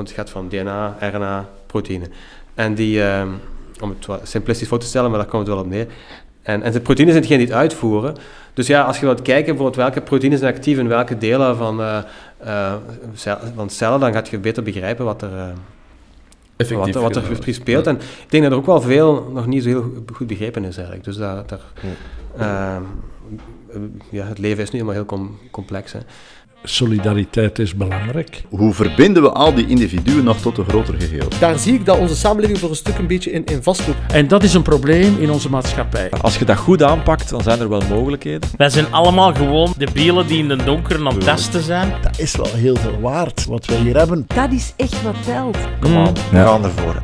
Want het gaat van DNA, RNA, proteïne. En die, ehm, om het wat simplistisch voor te stellen, maar daar komt het wel op neer. En, en de proteïnen zijn hetgeen die het uitvoeren. Dus ja, als je wilt kijken bijvoorbeeld welke proteïnen zijn actief in welke delen van, eh, eh, cel- van cellen, dan gaat je beter begrijpen wat er, eh, wat, wat er precies speelt. En ik denk dat er ook wel veel nog niet zo heel goed begrepen is eigenlijk. Dus dat, daar, ehm, ja, het leven is nu helemaal heel com- complex. Hè. Solidariteit is belangrijk. Hoe verbinden we al die individuen nog tot een groter geheel? Daar zie ik dat onze samenleving voor een stuk een beetje in, in vastloopt. En dat is een probleem in onze maatschappij. Als je dat goed aanpakt, dan zijn er wel mogelijkheden. Wij zijn allemaal gewoon de bielen die in de donker aan het testen zijn. Dat is wel heel veel waard, wat we hier hebben. Dat is echt wat telt. Kom aan, we gaan ervoor.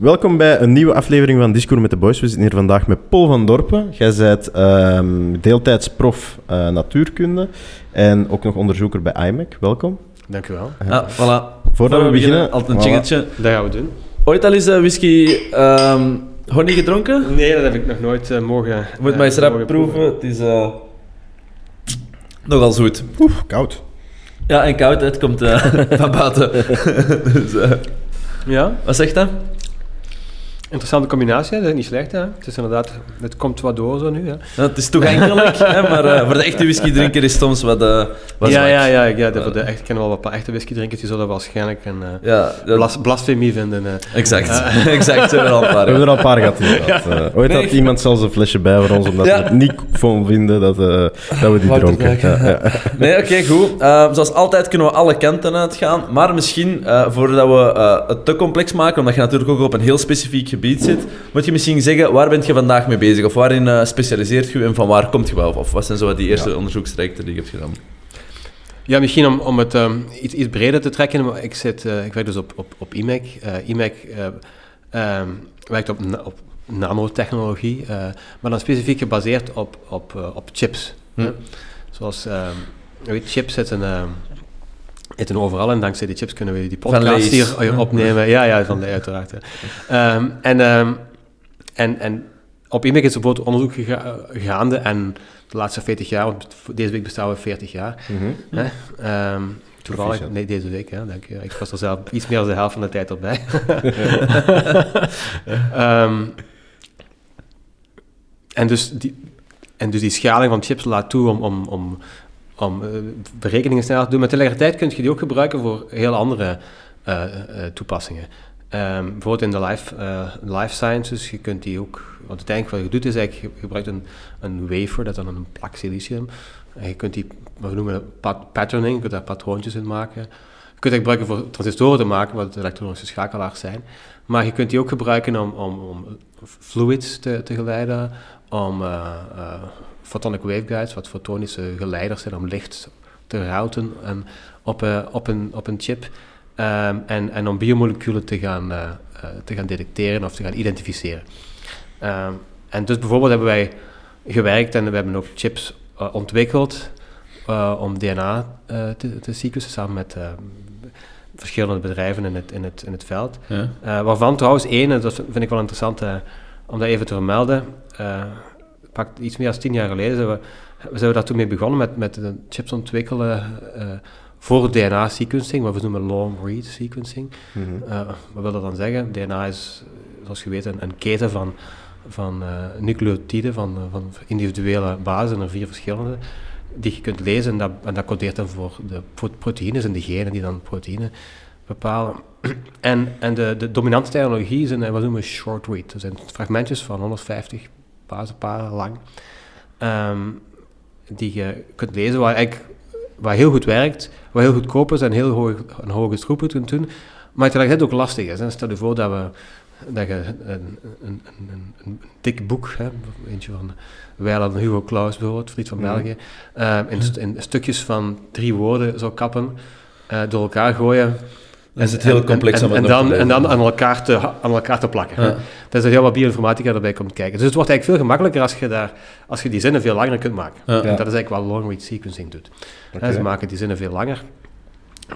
Welkom bij een nieuwe aflevering van Discours met de Boys. We zitten hier vandaag met Paul van Dorpen. Jij bent ehm, deeltijds prof eh, natuurkunde en ook nog onderzoeker bij IMEC. Welkom. Dank u wel. Ah, voilà. Voordat we beginnen... altijd een voilà. Dat gaan we doen. Ooit al eens eh, whisky ehm honey gedronken? Nee, dat heb ik nog nooit eh, mogen Moet eh, maar eens rap proeven. Het is eh nogal zoet. Oeh, koud. Ja, en koud, het komt eh, van buiten. dus, eh, Ja, wat zegt dat? Interessante combinatie, hè. dat is niet slecht. Hè. Het is inderdaad, het komt wat door zo nu. Hè. Ja, het is toegankelijk, hè, maar eh, voor de echte whisky-drinker is soms wat, eh wat ja, ja, ja, ja, de, voor de echt, ik ken wel wat echte whisky-drinkers, die zullen waarschijnlijk een eh, Ja, dat- blas, blasfemie vinden. eh. exact. exact, zijn er al een paar. We hebben er al een paar gehad inderdaad. Ooit had Nee. iemand zelfs een flesje bij voor ons, omdat Ja. we het niet van vinden dat, eh, dat we die Wouter dronken. Draken. Ja, ja. Nee, oké, goed. Zoals altijd kunnen we alle kanten uitgaan. Maar misschien, eh, voordat we eh, het te complex maken, omdat je natuurlijk ook op een heel specifiek gebied zit, moet je misschien zeggen, waar ben je vandaag mee bezig? Of waarin eh, specialiseert je en van waar komt je wel? Of wat zijn zo wat die eerste onderzoekstrajecten die je hebt gedaan? Ja, misschien om, om het ehm, iets, iets breder te trekken. maar Ik, zit, eh, ik werk dus op, op, op IMEC. Eh, IMEC eh, ehm, werkt op, na- op nanotechnologie, maar dan specifiek gebaseerd op, op, op chips. Hm. hè. Zoals, ehm, weet, chips zitten, zitten overal en dankzij die chips kunnen we die podcast hier eh, opnemen. Ja, ja, van Lay's uiteraard. Ehm, en, ehm, en, en op IMEC is er bijvoorbeeld onderzoek gaande en de laatste 40 jaar, want deze week bestaan we 40 jaar. Hè? Ehm, toevallig, nee, deze week, hè, dank je. Ik was er zelf iets meer dan de helft van de tijd erbij. Ehm, en, dus die, en dus die schaling van chips laat toe om, om, om, om eh, berekeningen sneller te doen. Maar tegelijkertijd kun je die ook gebruiken voor heel andere eh, eh, toepassingen. Ehm, bijvoorbeeld in de life, life sciences, je kunt die ook... Want uiteindelijk wat je doet is eigenlijk, je gebruikt een, een wafer, dat is dan een plak silicium. En je kunt die, we noemen pat- patterning, je kunt daar patroontjes in maken. Je kunt die gebruiken voor transistoren te maken, wat elektronische schakelaars zijn. Maar je kunt die ook gebruiken om, om, om fluids te, te geleiden, om photonic waveguides, wat fotonische geleiders zijn, om licht te routen en op, eh, op, een, op een chip. Ehm, en, en om biomoleculen te gaan, eh, eh, te gaan detecteren of te gaan identificeren. Ehm, en dus bijvoorbeeld hebben wij gewerkt en we hebben ook chips ontwikkeld om DNA te, te sequencen samen met eh, verschillende bedrijven in het, in het, in het veld. Ja. Waarvan trouwens één, en dat vind ik wel interessant om dat even te vermelden, eh pak iets meer dan tien jaar geleden zijn we, zijn we daar toen mee begonnen met, met de chips ontwikkelen eh, voor DNA-sequencing, wat we noemen long-read sequencing. Mhm. Eh, wat wil dat dan zeggen? DNA is, zoals je weet, een, een keten van, van eh, nucleotiden, van, van individuele bazen, en er vier verschillende, die je kunt lezen en dat, en dat codeert dan voor de pro- proteïnes en de genen die dan proteïnen bepalen. En, en de, de dominante technologie is een, eh, wat noemen we short read. Dat zijn fragmentjes van 150 basenparen lang, ehm, die je kunt lezen, waar, eigenlijk, waar heel goed werkt, waar heel goedkoop is en heel hoog, een hoge throughput kunt doen, maar tegelijkertijd ook lastig is. Hè. Stel je voor dat, we, dat je een, een, een, een, een dik boek, hè, eentje van Weiland en Hugo Claus bijvoorbeeld, Friet van Mhm. België, eh, in, in stukjes van drie woorden zou kappen, eh, door elkaar gooien. Dan is het heel complex en, om en, het en nog te dan, en dan aan elkaar te, aan elkaar te plakken. Ja. Dat is heel wat bioinformatica erbij komt kijken. Dus het wordt eigenlijk veel gemakkelijker als je, daar, als je die zinnen veel langer kunt maken. Ja. En dat is eigenlijk wat long-read sequencing doet. Ze maken die zinnen veel langer.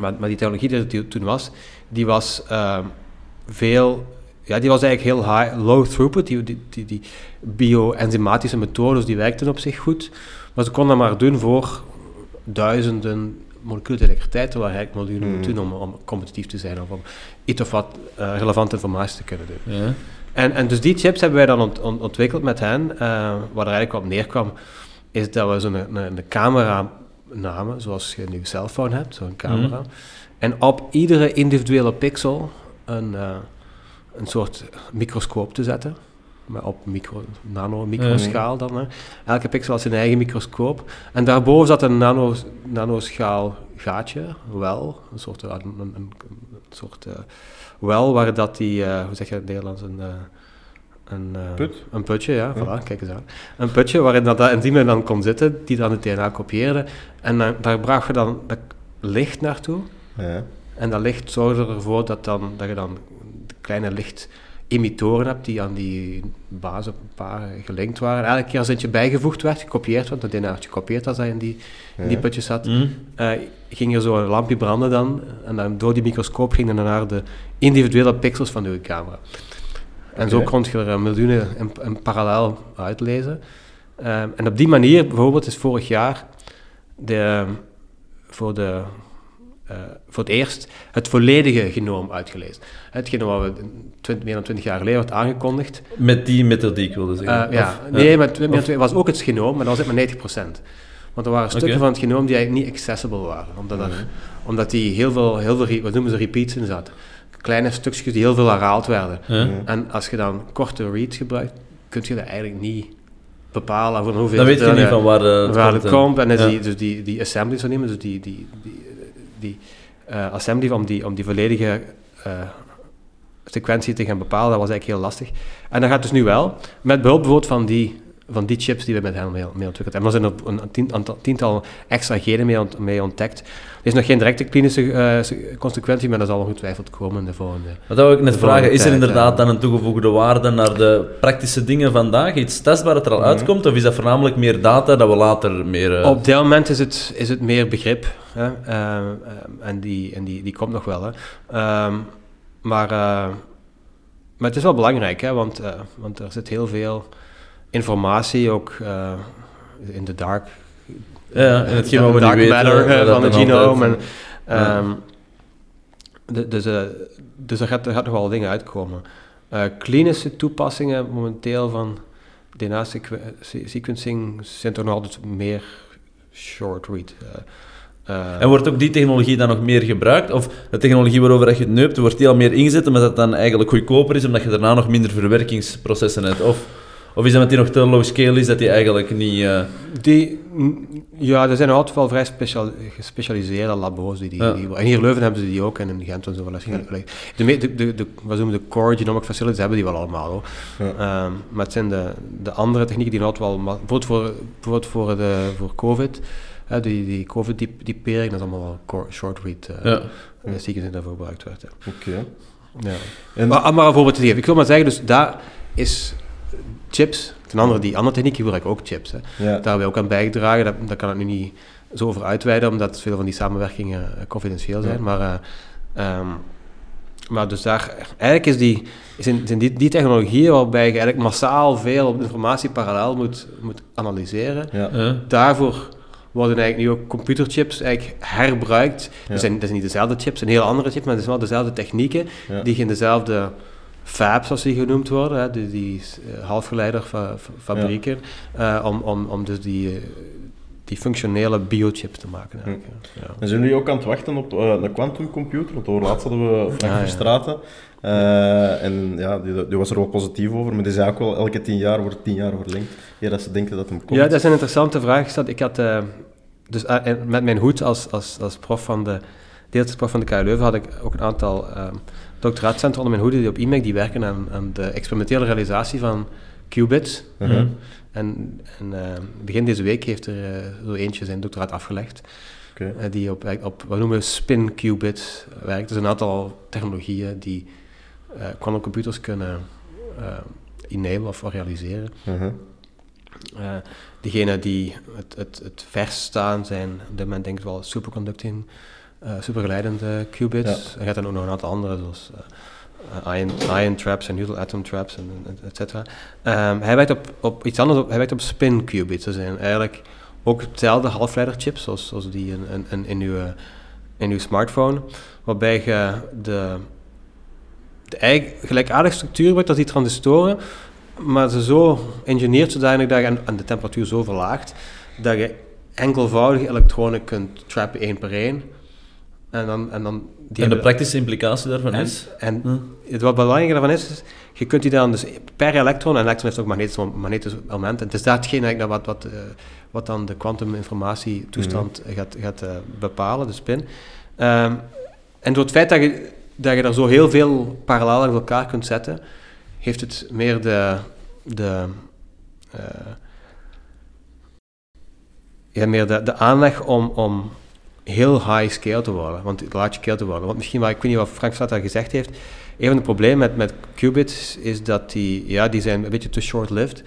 Maar, maar die technologie die er toen was, die was ehm, veel... Ja, die was eigenlijk heel high, low throughput. Die, die, die, die bio-enzymatische methodes, die werkten op zich goed. Maar ze konden dat maar doen voor duizenden moleculen tegelijkertijd, terwijl je eigenlijk miljoenen moet Hmm. doen om, om competitief te zijn of om iets of wat eh, relevante informatie te kunnen doen. Ja. En, en dus die chips hebben wij dan ont- ont- ontwikkeld met hen. eh wat er eigenlijk op neerkwam, is dat we zo'n een, een camera namen, zoals je nu een cellphone hebt, zo'n camera. En op iedere individuele pixel een, eh, een soort microscoop te zetten. Maar op micro, nano-microschaal dan. Hè. Elke pixel had zijn eigen microscoop. En daarboven zat een nano, nanoschaal gaatje, wel, een soort, een, een, een, soort eh, wel, waar dat die, eh, hoe zeg je het in het Nederlands, een... eh, een, eh, Put? Een putje, ja, voilà, kijk eens aan. Een putje waarin dat, dat dan kon zitten, die dan het DNA kopieerde. En dan, daar bracht je dan dat licht naartoe. Ja. En dat licht zorgde ervoor dat, dan, dat je dan kleine lichtemitoren hebt die aan die basisparen gelinkt waren. Elke keer als eentje bijgevoegd werd, gekopieerd werd, dat DNA werd gekopieerd als hij in die, in die putjes zat, eh, ging er zo een lampje branden dan. En dan door die microscoop ging dan naar de individuele pixels van uw camera. En zo kon je er eh, miljoenen in, in parallel uitlezen. Ehm, en op die manier, bijvoorbeeld, is vorig jaar de, voor, de, eh, voor het eerst het volledige genoom uitgelezen. Hetgeen wat we twint- meer dan 20 jaar geleden werd aangekondigd. Met die methodiek wilde zeggen. Eh, ja, Of- nee, maar het dan- was ook het genoom, maar dat was het maar 90%. Want er waren stukken van het genoom die eigenlijk niet accessible waren. Omdat, er, omdat die heel veel, heel veel, wat noemen ze repeats in zaten. Kleine stukjes die heel veel herhaald werden. Ja. En als je dan korte reads gebruikt, kun je dat eigenlijk niet bepalen van hoeveel Dan weet je niet eh, van waar, eh, het waar komt het en- komt. En dus Ja. die, dus die, die assemblies van nemen, dus die, die, die, die eh, assembly om die, om die volledige eh, sequentie te gaan bepalen, dat was eigenlijk heel lastig. En dat gaat dus nu wel, met behulp van die, van die chips die we met hen mee, mee ontwikkeld hebben. Er zijn een tien- aantal- tiental extra genen mee, ont- mee ontdekt. Er is nog geen directe klinische eh, se- consequentie, maar dat zal ongetwijfeld komen in de volgende. Wat wou ik net vragen, is er inderdaad dan een toegevoegde waarde naar de praktische dingen vandaag? Iets testbaar dat er al Mhm. uitkomt? Of is dat voornamelijk meer data dat we later meer... eh, Op dit moment is het, is het meer begrip. Hè? Ehm, en die, en die, die komt nog wel. Hè? Ehm, maar, eh, maar het is wel belangrijk, hè? Want, want er zit heel veel informatie ook eh, in de dark. Ja, en hetgeen wat we dark weten, matter eh, dat van de. En, ehm, de- dus eh, dus er, gaat, er gaat nog wel dingen uitkomen. Klinische toepassingen momenteel van DNA-sequencing zijn toch nog altijd meer short read. En wordt ook die technologie dan nog meer gebruikt? Of de technologie waarover dat je het neupt, wordt die al meer ingezet omdat het dan eigenlijk goedkoper is, omdat je daarna nog minder verwerkingsprocessen hebt? Of, of is dat met die nog te low scale is, dat die eigenlijk niet... eh, Die, mm, ja, er zijn altijd wel vrij special, gespecialiseerde labo's. Die, die, Ja. die- en hier in Leuven hebben ze die ook en in Gent en zo. wel eens. De, de, de, de, wat noemen de core genomic facilities hebben die wel allemaal. Hoor. Ja. Ehm, maar het zijn de, de andere technieken die altijd wel... maar Bijvoorbeeld voor, bijvoorbeeld voor, de, voor COVID, hè, die, die COVID-typering, dat is allemaal wel core, short read uh, ja. sequencing die daarvoor gebruikt werd. Oké. Ja. En- Maar, maar een voorbeeld te geven. Ik wil maar zeggen, dus daar is chips, ten andere die andere techniek gebruiken ook chips. Hè. Ja. Daar hebben we ook aan bijgedragen. Daar, daar kan ik nu niet zo over uitweiden, omdat veel van die samenwerkingen eh, confidentieel zijn. Ja. Maar, eh, ehm, maar dus daar, eigenlijk is die, zijn, zijn die, die technologieën waarbij je eigenlijk massaal veel informatie parallel moet, moet analyseren. Ja. Daarvoor worden eigenlijk nu ook computerchips eigenlijk herbruikt. Ja. Dat, zijn, dat zijn niet dezelfde chips, een heel andere chips, maar het zijn wel dezelfde technieken Ja. die in dezelfde fabs, zoals die genoemd worden, hè, die, die eh, halfgeleiderfabrieken, eh, om, om, om dus die, eh, die functionele biochips te maken. eigenlijk, ja. Ja. En zijn jullie ook aan het wachten op een quantumcomputer? Want over laatst hadden we Frank Ah, ja. Verstraeten. Eh, en ja, die, die was er wel positief over, maar die zei ook wel, elke tien jaar wordt tien jaar verlengd. Ja, dat ze denken dat hem komt. Ja, dat is een interessante vraag gesteld. Ik had, dus met mijn hoed als, als, als prof van de, deeltijdprof van de KU Leuven, had ik ook een aantal doctoraatcentra onder mijn hoede die op IMEC die werken aan, aan de experimentele realisatie van qubits. Uh-huh. En, en uh, begin deze week heeft er uh, zo eentje zijn doctoraat afgelegd. Okay. Uh, die op, op, wat noemen we spin qubits werkt. Dus een aantal technologieën die uh, quantumcomputers kunnen uh, enablen of realiseren. Uh-huh. Uh, diegenen die het, het, het vers staan zijn op dit moment denk ik wel superconducting, uh, supergeleidende qubits. Ja. Er gaat dan ook nog een aantal andere, zoals uh, ion, ion traps en neutral atom traps, en, et cetera. Um, hij werkt op, op iets anders, op, hij werkt op spin qubits. Dat zijn eigenlijk ook hetzelfde halfleiderchips, zoals, zoals die in, in, in, in, uw, in uw smartphone, waarbij je de, de eigen gelijkaardige structuur wordt als die transistoren, maar ze zo engineert zodanig dat je en, en de temperatuur zo verlaagt, dat je enkelvoudig elektronen kunt trappen één per één. En, dan, en, dan die En de praktische implicatie daarvan en, is? en Hm. het wat belangrijk daarvan is, is, je kunt die dan dus per elektron, en elektron heeft ook magnetisch, magnetisch element, en het is datgene dat wat, wat, eh, wat dan de kwantuminformatietoestand gaat, gaat eh, bepalen, de spin. Ehm, en door het feit dat je, dat je er zo heel veel parallel aan elkaar kunt zetten, heeft het meer de, de, ja, meer de, de aanleg om, om heel high scale te worden, want large scale te worden. Want misschien, maar ik weet niet wat Frank Slater gezegd heeft, een van de problemen met, met qubits is dat die, ja, die zijn een beetje te short-lived.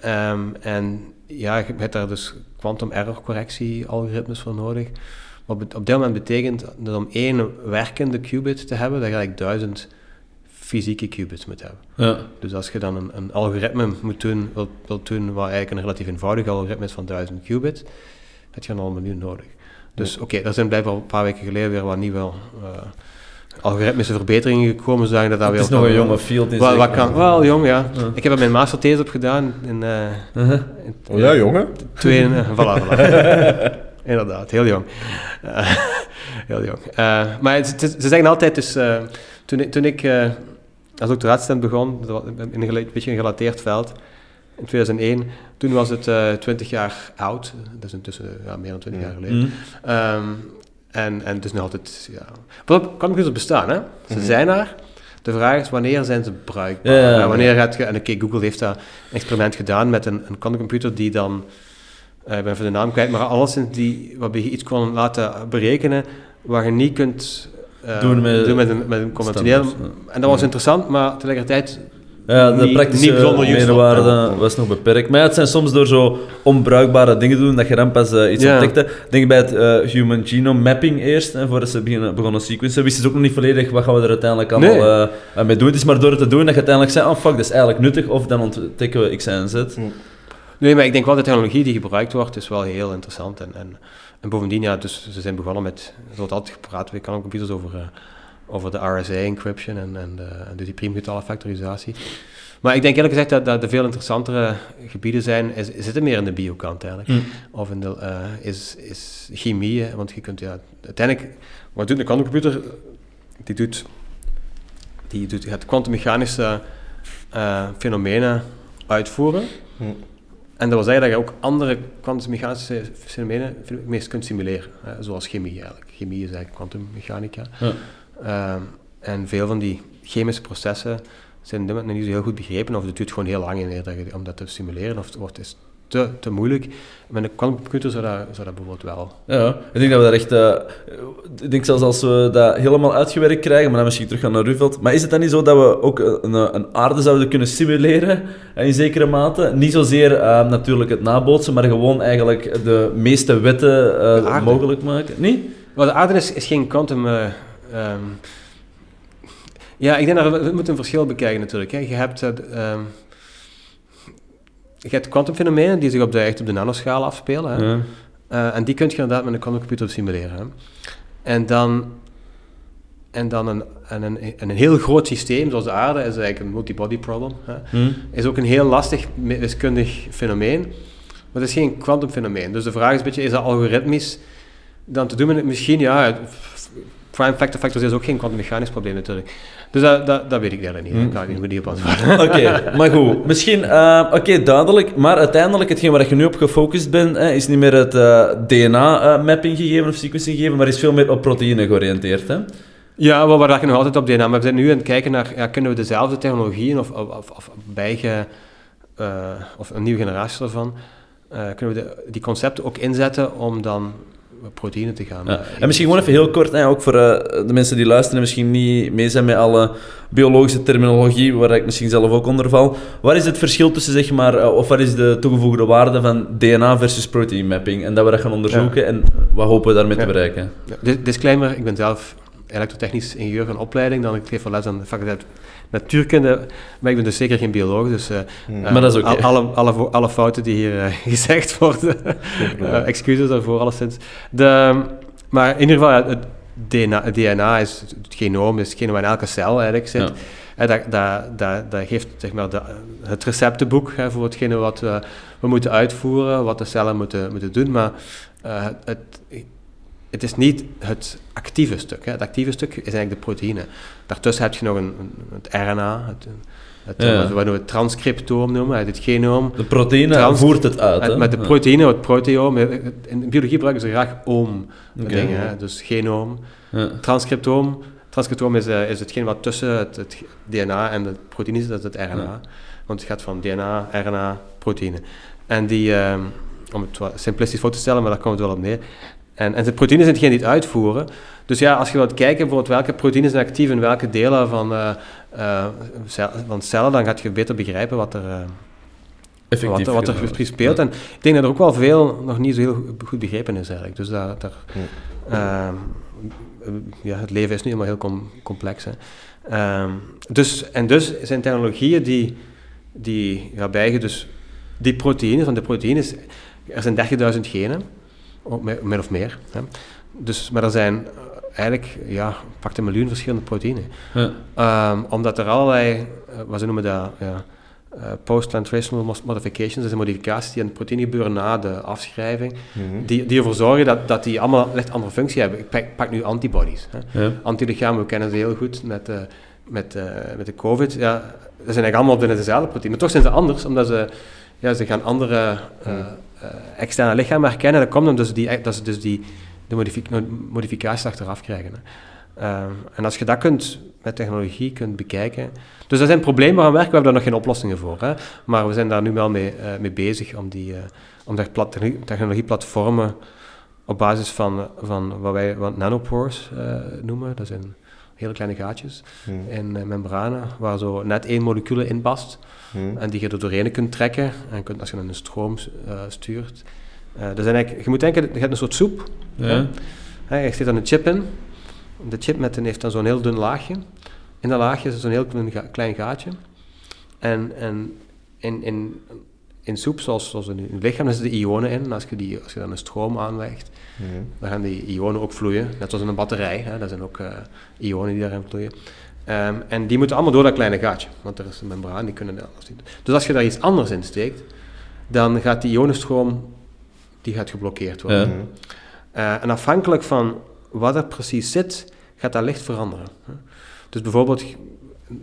Ehm, en ja, je hebt daar dus quantum error correctie algoritmes voor nodig. Wat op dit moment betekent dat om één werkende qubit te hebben, dat je eigenlijk duizend fysieke qubits moet hebben. Ja. Dus als je dan een, een algoritme moet doen, wilt, wilt doen, wat eigenlijk een relatief eenvoudig algoritme is van 1000 qubits, heb je dan al een miljoen nodig. Dus oké, er zijn blijkbaar een paar weken geleden weer wat nieuwe eh, algoritmische verbeteringen gekomen, zodat dat Het weer is nog een jonge field. in Wel, wat kan, wel jong, ja. Ja. Ik heb er mijn masterthesis op gedaan in, eh Uh-huh. in Oh ja, jongen. twee, uh, voilà, voilà. Inderdaad, heel jong. Eh, heel jong. Eh, maar het- het is- ze zeggen altijd, dus, eh, toen, ik- toen ik eh, als doctoraatstudent begon, in een beetje een gerelateerd veld, in 2001, toen was het eh 20 jaar oud, dat is intussen ja, meer dan 20 jaar geleden. Mhm. Ehm, en, en het is nog altijd, ja... Wat computers bestaan, hè? Ze zijn er. De vraag is, wanneer zijn ze bruikbaar? Ja, ja, ja. En wanneer gaat je... En oké, Google heeft dat experiment gedaan met een, een quantumcomputer die dan... eh, ik ben even de naam kwijt, maar alleszins die, waarbij je iets kon laten berekenen waar je niet kunt... eh, Doen met- met, een, met een conventioneel... En dat was interessant, maar tegelijkertijd... Ja, de niet- praktische niet bijzonder useful. meerwaarde was nog beperkt. Maar ja, het zijn soms door zo onbruikbare dingen te doen dat je dan pas eh, iets Ja. ontdekte. Denk bij het eh, human genome mapping eerst, hè, voordat ze beginnen, begonnen sequencen, wisten ze ook nog niet volledig wat gaan we er uiteindelijk allemaal Nee. eh, aan mee doen. Het is maar door het te doen dat je uiteindelijk zei, oh fuck, dat is eigenlijk nuttig, of dan ontdekken we X, en Z. Nee, maar ik denk wel de technologie die gebruikt wordt, is wel heel interessant. En, en, en bovendien, ja, dus ze zijn begonnen met, wordt altijd gepraat bij computers over, eh, over de RSA-encryption en, en, de, dus die priemgetallenfactorisatie. Maar ik denk eerlijk gezegd dat, dat de veel interessantere gebieden zijn, is, zitten meer in de biokant eigenlijk. Hm. Of in de, eh, is, is chemie, hè, want je kunt, ja, uiteindelijk, wat doet een quantumcomputer? Die doet, die doet, gaat kwantummechanische eh, fenomenen uitvoeren. Hm. En dat wil zeggen dat je ook andere kwantummechanische fenomenen meest kunt simuleren, hè, zoals chemie eigenlijk. Chemie is eigenlijk kwantummechanica. Ja. Ehm, en veel van die chemische processen zijn op dit niet zo heel goed begrepen, of het duurt gewoon heel lang in dat om dat te simuleren, of het wordt is te, te moeilijk. Met een quantumcomputer zou dat, zou dat bijvoorbeeld wel. Ja, ik denk dat we daar echt... eh, ik denk zelfs als we dat helemaal uitgewerkt krijgen, maar dan misschien terug gaan naar Ruveld. Maar is het dan niet zo dat we ook een, een aarde zouden kunnen simuleren, eh, in zekere mate? Niet zozeer eh, natuurlijk het nabootsen, maar gewoon eigenlijk de meeste wetten eh, mogelijk maken? Niet? Maar de aarde is, is geen quantum... eh, ehm, ja, ik denk dat we, we moeten een verschil bekijken natuurlijk. Hè. Je hebt... d- ehm, je hebt kwantumfenomenen die zich op de, echt op de nanoschaal afspelen. Hè. Ja. Eh, en die kun je inderdaad met een quantumcomputer simuleren. Hè. En dan, en dan een, en een, en een heel groot systeem, zoals de aarde, is eigenlijk een multibody problem. Hè. Hm? Is ook een heel lastig wiskundig fenomeen. Maar het is geen kwantumfenomeen. Dus de vraag is een beetje, is dat algoritmisch dan te doen? Misschien, ja, prime factor factors is ook geen kwantummechanisch probleem natuurlijk. Dus dat, dat, dat weet ik eigenlijk niet. Daar kan ik niet niet op antwoorden. Oké, maar goed. Misschien, eh, oké, duidelijk. Maar uiteindelijk, hetgeen waar je nu op gefocust bent, is niet meer het DNA-mapping gegeven of sequencing gegeven, maar is veel meer op proteïnen georiënteerd. Hè? Ja, we werken nog altijd op DNA, maar we zijn nu aan het kijken naar, ja, kunnen we dezelfde technologieën of, of, of, bijge, eh, of een nieuwe generatie ervan, eh, kunnen we de- die concepten ook inzetten om dan proteïnen te gaan. Ja. eh, En misschien gewoon even heel kort, hè, ook voor eh, de mensen die luisteren en misschien niet mee zijn met alle biologische terminologie, waar ik misschien zelf ook onder val. Waar is het verschil tussen, zeg maar, eh, of wat is de toegevoegde waarde van DNA versus protein mapping? En dat we dat gaan onderzoeken en wat hopen we daarmee te bereiken? Disclaimer, ik ben zelf elektrotechnisch ingenieur van opleiding, dan ik geef wel les aan de faculteit natuurkunde, maar ik ben dus zeker geen bioloog, dus eh, Hmm. eh, Maar dat is alle, alle, alle fouten die hier eh, gezegd worden, excuses daarvoor alleszins. De, maar in ieder geval, ja, het DNA, het DNA is het genoom, is hetgeen wat in elke cel eigenlijk zit. Ja. Dat, dat, dat, dat geeft zeg maar, de, het receptenboek hè, voor hetgene wat we, we moeten uitvoeren, wat de cellen moeten, moeten doen. Maar eh, het, het is niet het actieve stuk. Hè. Het actieve stuk is eigenlijk de proteïne. Daartussen heb je nog een, een- het RNA, het, het, Ja. wat we we transcriptoom noemen, het genoom. De proteïne Trans- voert het uit. Het- hè? met de proteïne, het proteoom. In de biologie gebruiken ze graag oom Oké. dingen. Hè. Dus genoom, Ja. transcriptoom. Transcriptoom is, eh, is hetgeen wat tussen het, het DNA en de proteïne zit, dat is het RNA. Ja. Want het gaat van DNA, RNA, proteïne. En die, ehm, om het wat simplistisch voor te stellen, maar daar komt het wel op neer. En, en de proteïnen zijn hetgeen die het uitvoeren. Dus ja, als je wilt kijken bijvoorbeeld welke proteïnen zijn actief in welke delen van, eh, eh, cel- van cellen, dan gaat je beter begrijpen wat er, eh, Effectief. wat, wat er precies speelt. En ik denk dat er ook wel veel nog niet zo heel goed begrepen is eigenlijk. Dus daar, ehm, ja, het leven is nu helemaal heel com- complex. Hè. Ehm, dus, en dus zijn technologieën die, die waarbij je dus die proteïnen, van de proteïnes, er zijn 30.000 genen, min of meer. Hè. Dus, maar er zijn eh, eigenlijk, ja, pak een miljoen verschillende proteïnen. Ja. Ehm, omdat er allerlei, eh, wat ze noemen dat, ja, eh, post-translational mos- modifications, dat zijn modificaties die aan de proteïne gebeuren na de afschrijving, Mhm. die, die ervoor zorgen dat, dat die allemaal een licht andere functie hebben. Ik pak, pak nu antibodies. Hè. Ja. Antilichamen, we kennen ze heel goed met, eh, met, eh, met de COVID. Ja, dat zijn eigenlijk allemaal binnen dezelfde proteïne. Maar toch zijn ze anders, omdat ze, ja, ze gaan andere eh, eh, externe lichamen herkennen. Dat komt omdat ze die, dat ze dus die de modific- modificaties achteraf krijgen. Hè. Ehm, en als je dat kunt met technologie kunt bekijken. Dus dat zijn problemen waar we werken, we hebben daar nog geen oplossingen voor. Hè. Maar we zijn daar nu wel mee, eh, mee bezig om, die, eh, om daar plat- technologieplatformen op basis van, van wat wij wat nanopores eh, noemen. Dat zijn hele kleine gaatjes Mhm. in eh, membranen, waar zo net één molecule in past. Mhm. En die je er doorheen kunt trekken. En kunt, als je dan een stroom eh, stuurt. eh dat zijn eigenlijk, je moet denken, je hebt een soort soep. Ja. Hè, je zit dan een chip in. De chip met een, heeft dan zo'n heel dun laagje. In dat laagje is zo'n heel klein, ga- klein gaatje. En, en in, in, in soep, zoals, zoals in je lichaam, er zitten ionen in. En als je, die, als je dan een stroom aanlegt, Mhm. dan gaan die ionen ook vloeien. Net zoals in een batterij. Hè. Dat zijn ook eh, ionen die daarin vloeien. Ehm, en die moeten allemaal door dat kleine gaatje. Want er is een membraan, die kunnen anders niet. Dus als je daar iets anders in steekt, dan gaat die ionenstroom die gaat geblokkeerd worden. Ja. Eh, en afhankelijk van wat er precies zit, gaat dat licht veranderen. Dus bijvoorbeeld, ik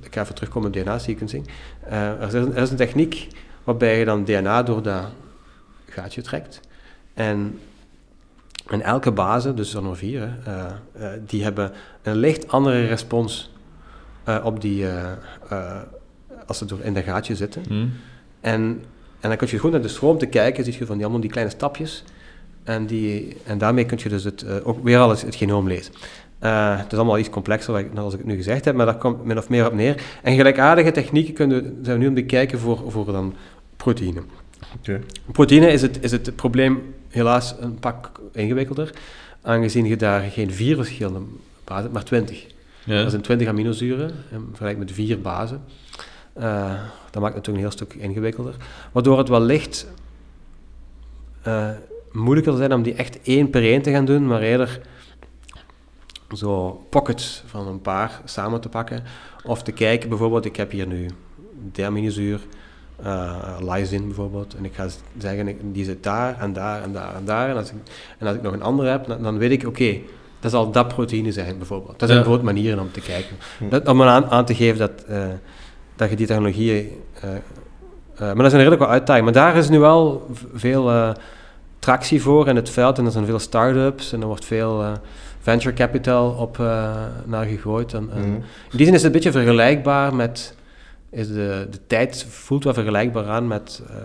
ga even terugkomen op DNA-sequencing. Eh, er, is een, er is een techniek waarbij je dan DNA door dat gaatje trekt. En, en elke base, dus er nog vier, hè, eh, eh, die hebben een licht andere respons eh, op die, eh, eh, als ze door in dat gaatje zitten. Hm. En, en dan kun je goed naar de stroom te kijken, zie je van die allemaal die kleine stapjes. En, die, en daarmee kun je dus het, ook weer al het, het genoom lezen. Het is allemaal iets complexer, wat ik- net als ik het nu gezegd heb, maar daar komt min of meer op neer. En gelijkaardige technieken kunnen, zijn we nu aan het bekijken voor, voor dan proteïne. Oké. Proteïne is het, is het probleem helaas een pak ingewikkelder, aangezien je daar geen vier verschillende hebt, maar twintig. Dat zijn 20 aminozuren, in vergelijking met vier bazen. Eh, dat maakt het natuurlijk een heel stuk ingewikkelder. Waardoor het wellicht eh moeilijker zijn om die echt één per één te gaan doen, maar eerder zo pockets van een paar samen te pakken. Of te kijken, bijvoorbeeld, ik heb hier nu de aminozuur, eh lysine bijvoorbeeld, en ik ga zeggen, die zit daar en daar en daar en daar. En als ik, en als ik nog een andere heb, dan weet ik, oké, dat zal dat proteïne zijn bijvoorbeeld. Dat zijn Ja. bijvoorbeeld manieren om te kijken. Hm. Dat, om aan, aan te geven dat, eh, dat je die technologieën... eh, eh, maar dat is een redelijk wat uitdaging. Maar daar is nu wel veel eh, tractie voor in het veld. En er zijn veel start-ups en er wordt veel eh, venture capital op eh, naar gegooid. En, en Mhm. In die zin is het een beetje vergelijkbaar met... Is de, de tijd voelt wel vergelijkbaar aan met... eh,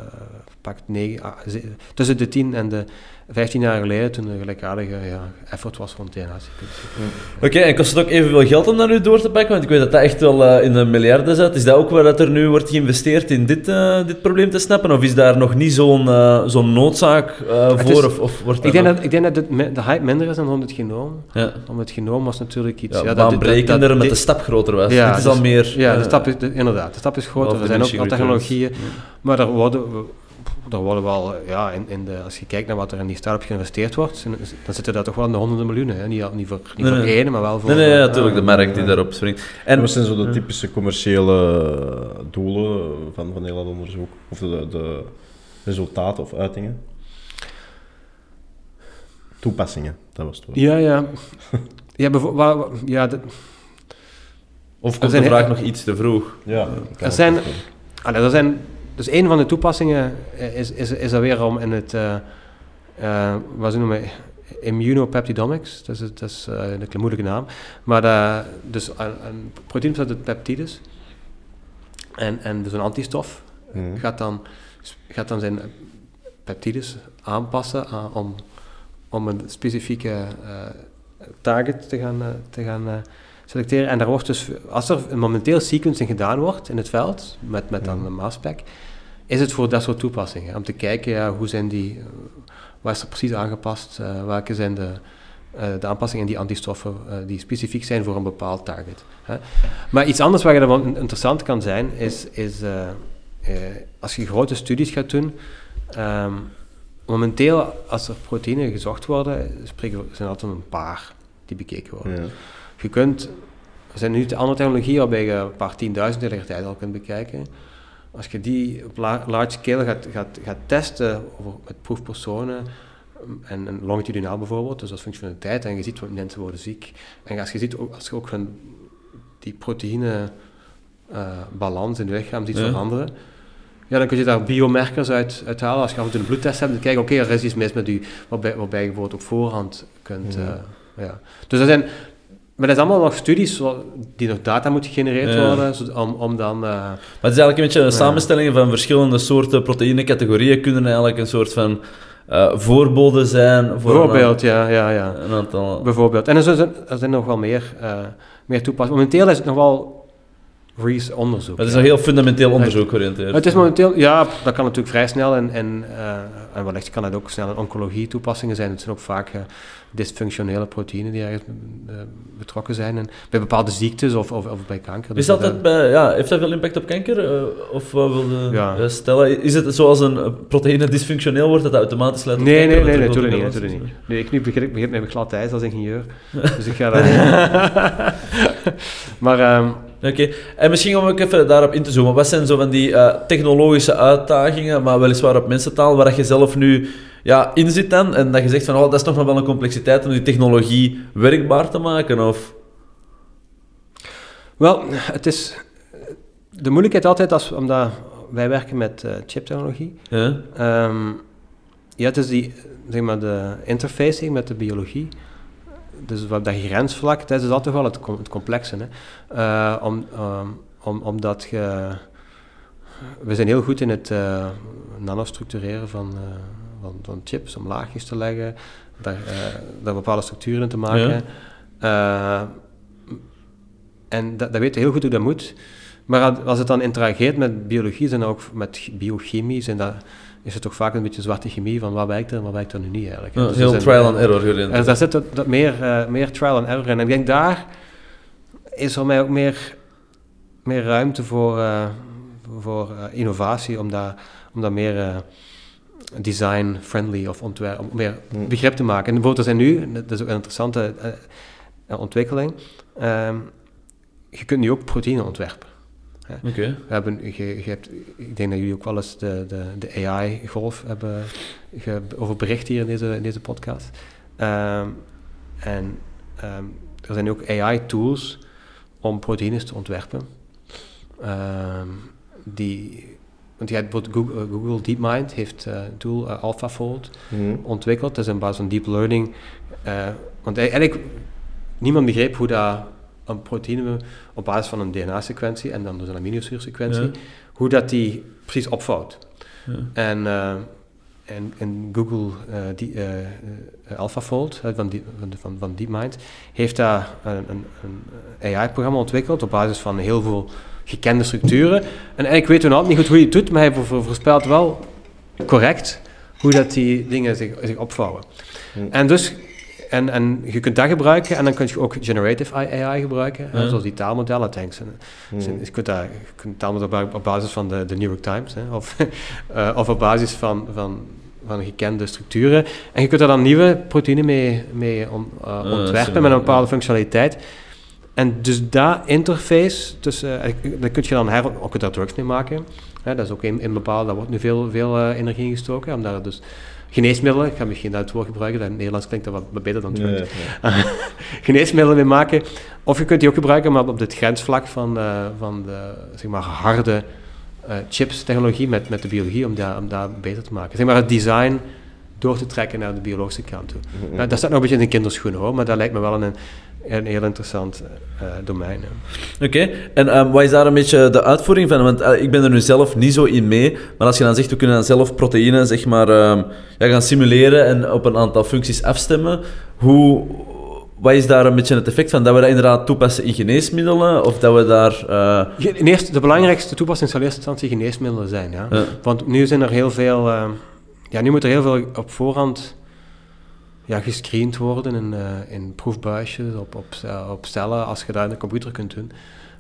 pakt negen, ah, ze- tussen de 10 en de, 15 jaar geleden, toen er gelijkaardige ja, effort was van DNA-sequencing. Oké, en kost het ook evenveel geld om dat nu door te pakken? Want ik weet dat dat echt wel eh, in de miljarden zit. Is dat ook waar dat er nu wordt geïnvesteerd in dit, eh, dit probleem te snappen? Of is daar nog niet zo'n eh, zo'n noodzaak voor? is- of, of wordt Ik denk, nog- dat, ik denk dat de hype minder is dan om het genoom. Ja. Om het genoom was natuurlijk iets... Ja, ja, dat- baanbrekender, dat- dat- met de stap groter was. Ja, dit is dus- al meer... Ja, de stap is, de- inderdaad, de stap is groter. Er zijn ook al technologieën, maar er worden, er worden wel, ja, in, in de, als je kijkt naar wat er in die start-up geïnvesteerd wordt, dan zitten daar toch wel in de honderden miljoenen. Hè? Niet, al- niet voor, niet Nee, voor nee. één, maar wel voor... Nee, nee, ja, eh, natuurlijk, de markt die daarop springt. En wat zijn zo de typische commerciële doelen van, van heel dat onderzoek? Of de, de resultaten of uitingen? Toepassingen, dat was het woord. Ja, ja. Ja, wa- ja de- Of komt zijn de he- vraag nog iets te vroeg? Ja, er zijn... Allee, er zijn dus een van de toepassingen eh, is, is, is er weer om in het... eh eh, wat ze noemen... Immunopeptidomics, dat is, dat is een moeilijke naam. Maar dus een, een proteïne bestaat uit peptides. En, en dus een antistof Mhm. gaat, dan, gaat dan zijn peptides aanpassen aan- om, om een specifieke target te gaan, te gaan selecteren. En daar wordt dus, als er momenteel sequencing gedaan wordt in het veld, met, met dan Mhm. een maspec, is het voor dat soort toepassingen. Om te kijken, ja, hoe zijn die, eh, waar is er precies aangepast, eh, welke zijn de, eh, de aanpassingen in die antistoffen die specifiek zijn voor een bepaald target. Hè. Maar iets anders waar je dan interessant kan zijn, is, is als je grote studies gaat doen, ehm, momenteel als er proteïnen gezocht worden, spreken zijn er altijd een paar die bekeken worden. Ja. Je kunt, er zijn nu andere technologieën waarbij je een paar tienduizend tegelijkertijd al kunt bekijken. Als je die op la- large scale gaat, gaat, gaat testen over, met proefpersonen, um, en, en longitudinaal bijvoorbeeld, dus als functionaliteit, en je ziet wat mensen worden ziek. En als je, ziet, ook- als je ook die proteïne eh, in het lichaam ziet Ja. veranderen, ja, dan kun je daar biomarkers uit, uit halen. Als je af en toe een bloedtest hebt, dan kijk je, oké, er is iets mis met u, waarbij, waarbij je bijvoorbeeld op voorhand kunt... Ja. eh, ja. Dus dat zijn... Maar dat zijn allemaal nog studies die nog data moeten gegenereerd Ja. worden, om, om dan... eh, Maar het is eigenlijk een beetje een samenstelling van verschillende soorten proteïnecategorieën kunnen eigenlijk een soort van eh voorbode zijn voor bijvoorbeeld, ja, ja, ja. een, een aantal... Bijvoorbeeld. En er zijn, er zijn nog wel meer, eh meer toepassingen. Momenteel is het nog wel res- onderzoek. Het is ja. een heel fundamenteel onderzoek georiënteerd. Het is momenteel, ja, dat kan natuurlijk vrij snel en, en, en wellicht kan het ook snel in oncologie toepassingen zijn. Het zijn ook vaak eh, dysfunctionele proteïnen die ergens eh, betrokken zijn en bij bepaalde ziektes of, of, of bij kanker. Is Dus dat bij, ja, heeft dat veel impact op kanker? eh, of wilde Ja. stellen? Is het zoals een eh, proteïne dysfunctioneel wordt, dat dat automatisch leidt tot Nee, kanker? nee, nee, natuurlijk niet, veel natuurlijk niet. Nee, ik nu begin, begin met glad ijs als ingenieur, dus ik ga dat... maar ehm, Oké, en misschien om ook even daarop in te zoomen. Wat zijn zo van die eh, technologische uitdagingen, maar weliswaar op mensentaal, waar je zelf nu ja, in zit dan, en dat je zegt van, oh, dat is toch nog wel een complexiteit om die technologie werkbaar te maken? Of... Wel, het is de moeilijkheid altijd als omdat wij werken met eh, chiptechnologie. Ja? Ja, het is die, zeg maar, de interfacing met de biologie. Dus wat dat grensvlak, dat is altijd wel het, com- het complexe. Hè? Eh, om, ehm, om, omdat je... We zijn heel goed in het eh, nanostructureren van, eh, van, van chips, om laagjes te leggen, daar, daar bepaalde structuren in te maken. En dat, dat weten we heel goed hoe dat moet. Maar als- als het dan interageert met biologie en ook met biochemie, zijn dat, is het toch vaak een beetje zwarte chemie van wat werkt er en wat werkt er nu niet eigenlijk. Ja, Dus heel zijn- trial and error georiënteerd. En daar zit dat, dat meer, eh, meer trial and error in. En ik denk daar is voor mij ook meer, meer ruimte voor, eh, voor eh, innovatie, om daar, om daar meer design-friendly of ontwerp, om meer Hmm. begrip te maken. En bijvoorbeeld, er zijn nu, dat is ook een interessante ontwikkeling, ehm, je kunt nu ook proteïne ontwerpen. Oké. We hebben, je, je hebt, ik denk dat jullie ook wel eens de, de, de AI-golf hebben ge, over bericht hier in deze, in deze podcast. Ehm, en ehm, er zijn ook AI-tools om proteïnes te ontwerpen. Ehm, die, want je hebt bijvoorbeeld Google, eh, Google DeepMind heeft eh, een tool, eh, AlphaFold, Mhm. ontwikkeld. Dat is een basis van deep learning. want eigenlijk, niemand begreep hoe dat een proteïne op basis van een DNA-sequentie en dan dus een aminozuursequentie, Ja. hoe dat die precies opvouwt. Ja. En, eh, en, en Google eh, die, eh, AlphaFold van, die, van, van, van DeepMind heeft daar een, een, een AI-programma ontwikkeld op basis van heel veel gekende structuren. En eigenlijk weten we nog niet goed hoe hij het doet, maar hij voor- voorspelt wel correct hoe dat die dingen zich, zich opvouwen. En dus, en, en je kunt dat gebruiken en dan kun je ook generative AI gebruiken, hè, zoals die taalmodellen, thanks. En, Hmm. je kunt, daar, je kunt taalmodellen op, basis van de, de New York Times, hè, of, eh, of op basis van, van, van gekende structuren. En je kunt er dan nieuwe proteïnen mee, mee on- uh, Ah, ontwerpen met een bepaalde functionaliteit. En dus dat interface, tussen, eh, daar kun je dan her, ook daar drugs mee maken. Hè, dat is ook in, in bepaalde, daar wordt nu veel, veel eh, energie in gestoken. Omdat er dus geneesmiddelen, ik ga misschien dat woord gebruiken, dat in het Nederlands klinkt dat wat, beter dan ja. geneesmiddelen mee maken. Of je kunt die ook gebruiken, maar op dit grensvlak van, eh, van de zeg maar, harde eh, chips-technologie met, met de biologie, om dat, om dat beter te maken. Zeg maar het design door te trekken naar de biologische kant toe. Nou, dat staat nog een beetje in de kinderschoenen hoor, maar dat lijkt me wel een, een heel interessant eh, domein. hè. Oké, en ehm, wat is daar een beetje de uitvoering van? Want eh, ik ben er nu zelf niet zo in mee, maar als je dan zegt, we kunnen dan zelf proteïnen zeg maar, ehm, ja, gaan simuleren en op een aantal functies afstemmen, hoe, wat is daar een beetje het effect van? Dat we dat inderdaad toepassen in geneesmiddelen, of dat we daar... eh, in eerste- de belangrijkste toepassing zal in eerste instantie geneesmiddelen zijn. Ja? Ja. Want nu zijn er heel veel, eh, ja, nu moet er heel veel op voorhand ja, gescreend worden in, eh, in proefbuisjes, op, op, op cellen. Als je dat in de computer kunt doen,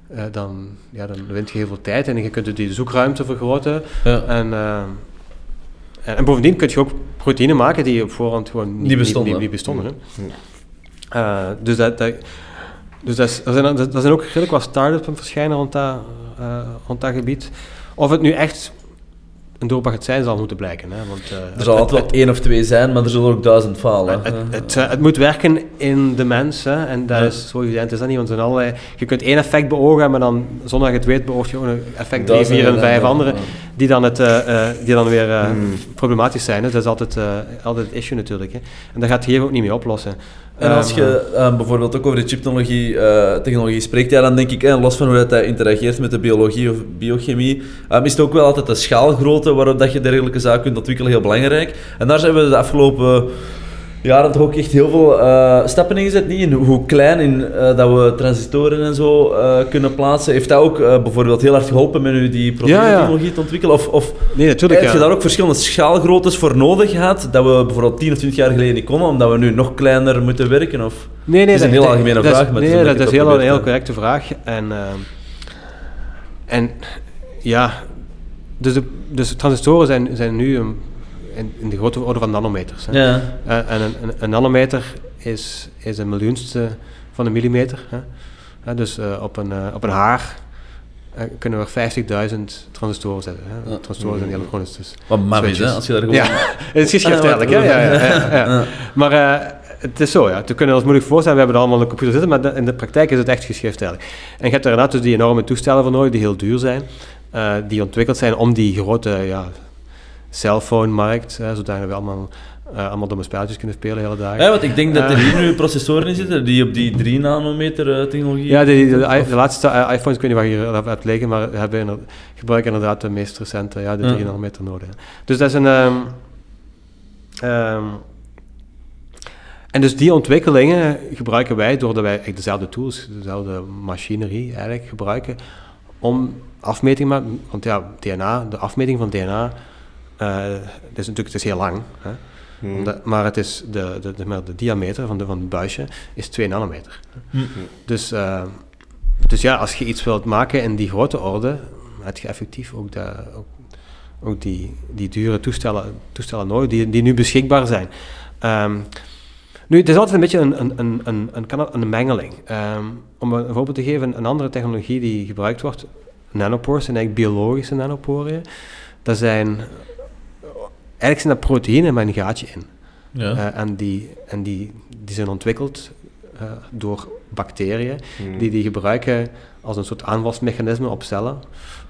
eh, dan, ja, dan wint je heel veel tijd en je kunt die zoekruimte vergroten. ja. En, eh, en, en bovendien kun je ook proteïnen maken die op voorhand gewoon niet, bestonden. Niet, niet bestonden hè. Dus dat, dat, dus dat, is, zijn, zijn ook redelijk wat start-ups verschijnen rond dat, rond dat gebied. Of het nu echt een doorbraak gaat zijn, zal moeten blijken. Hè? Want, eh, Er het- zal het- altijd wel één of twee zijn, maar er zullen ook duizend falen. het, het, het, eh, het moet werken in de mens, hè, en dat Ja. is zo evident is dat niet, want zijn allerlei, je kunt één effect beogen, maar dan, zonder dat je het weet, beoogt je ook een effect 3, Duizenden 4 en 5 ja, andere, ja. die dan, het, eh, eh, die dan weer eh, Hmm. problematisch zijn. Hè. Dat is altijd, eh, altijd het issue natuurlijk. Hè. En dat gaat hier ook niet mee oplossen. En als Ehm, je eh, bijvoorbeeld ook over de chiptechnologie eh, technologie spreekt, ja, dan denk ik, eh, los van hoe dat, interageert met de biologie of biochemie, eh, is het ook wel altijd de schaalgrootte waarop dat je dergelijke zaken kunt ontwikkelen heel belangrijk. En daar zijn we de afgelopen jaren toch ook echt heel veel eh, stappen in gezet. Niet in hoe klein in, eh, dat we transistoren en zo eh, kunnen plaatsen. Heeft dat ook bijvoorbeeld heel hard geholpen met nu die proteïnetechnologie te ontwikkelen? Of, of Nee, natuurlijk. heb ja. je daar ook verschillende schaalgroottes voor nodig gehad, dat we bijvoorbeeld 10 of 20 jaar geleden niet konden, omdat we nu nog kleiner moeten werken? Of? Nee, nee, Het is een dat- heel dat- algemene dat vraag, maar nee, dat is dat heel, een heel te- correcte vraag. En, en ja, dus, de, dus transistoren zijn, zijn nu een, in, in de grote orde van nanometers. Hè. Ja. Eh, en een, een, een nanometer is, is een miljoenste van een millimeter. Hè. Dus eh, op, een, eh, op een haar kunnen we 50.000 transistoren zetten. Hè. Ja. Transistoren zijn elektronisch. Dus. Wat maf is, hè, Switches. als je daar gewoon... Ja, het is geschrift eigenlijk. Ja, ja, ja. Maar het is zo, ja. We kunnen ons moeilijk voorstellen, we hebben er allemaal op de computer zitten, maar in de praktijk is het echt geschrift eigenlijk. En je hebt er inderdaad dus die enorme toestellen voor nodig, die heel duur zijn, die ontwikkeld zijn om die grote ja, cellphone-markt, hè, zodat we allemaal, eh allemaal domme spelletjes kunnen spelen de hele dag. Ja, want ik denk dat er Eh. hier nu processoren in zitten die op die 3 nanometer eh, technologie... Ja, de, de, de, de laatste eh, iPhones, ik weet niet waar je hier hebt liggen, maar hebben gebruiken inderdaad de meest recente, ja, de Ja. 3 nanometer nodig. Dus dat is een... ehm, ehm, en dus die ontwikkelingen gebruiken wij doordat wij eigenlijk dezelfde tools, dezelfde machinerie eigenlijk gebruiken om maken. Want ja, DNA, de afmeting van DNA, eh dat is natuurlijk het is heel lang. Hè? Hmm. Maar het is de, de, de, de diameter van, de, van het buisje is 2 nanometer. Hm. Dus, eh, dus ja, als je iets wilt maken in die grote orde, heb je effectief ook, de, ook, ook die, die dure toestellen, toestellen nodig, die, die nu beschikbaar zijn. Ehm, nu, het is altijd een beetje een, een, een, een, een, mengeling. Ehm, om een voorbeeld te geven, een andere technologie die gebruikt wordt, nanopores, zijn eigenlijk biologische nanoporen. Dat zijn, eigenlijk zijn dat proteïnen met een gaatje in. Ja. Eh, en die, en die, die zijn ontwikkeld eh, door bacteriën Hmm. die die gebruiken als een soort aanvalsmechanisme op cellen.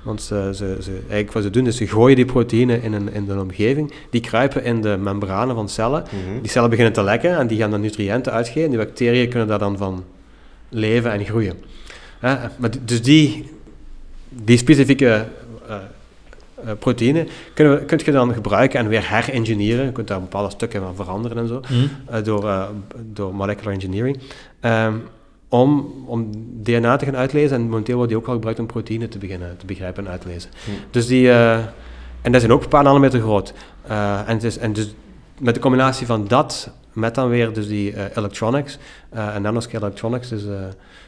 Want ze, ze, ze, eigenlijk wat ze doen is ze gooien die proteïnen in een, in de omgeving, die kruipen in de membranen van cellen. Mhm. Die cellen beginnen te lekken en die gaan dan nutriënten uitgeven. Die bacteriën kunnen daar dan van leven en groeien. Hè, maar dus die, die specifieke eh, eh, proteïne, kunnen we, kun je dan gebruiken en weer herengineeren. Je kunt daar bepaalde stukken van veranderen en zo, Hm. eh, door, eh, door molecular engineering. Ehm, om, om DNA te gaan uitlezen. En momenteel wordt die ook al gebruikt om proteïne te beginnen te begrijpen en uitlezen. Dus die, eh, en dat zijn ook een paar nanometer groot. Eh, en, het is, en dus met de combinatie van dat, met dan weer dus die eh, electronics eh, en nanoscale electronics, dus, eh,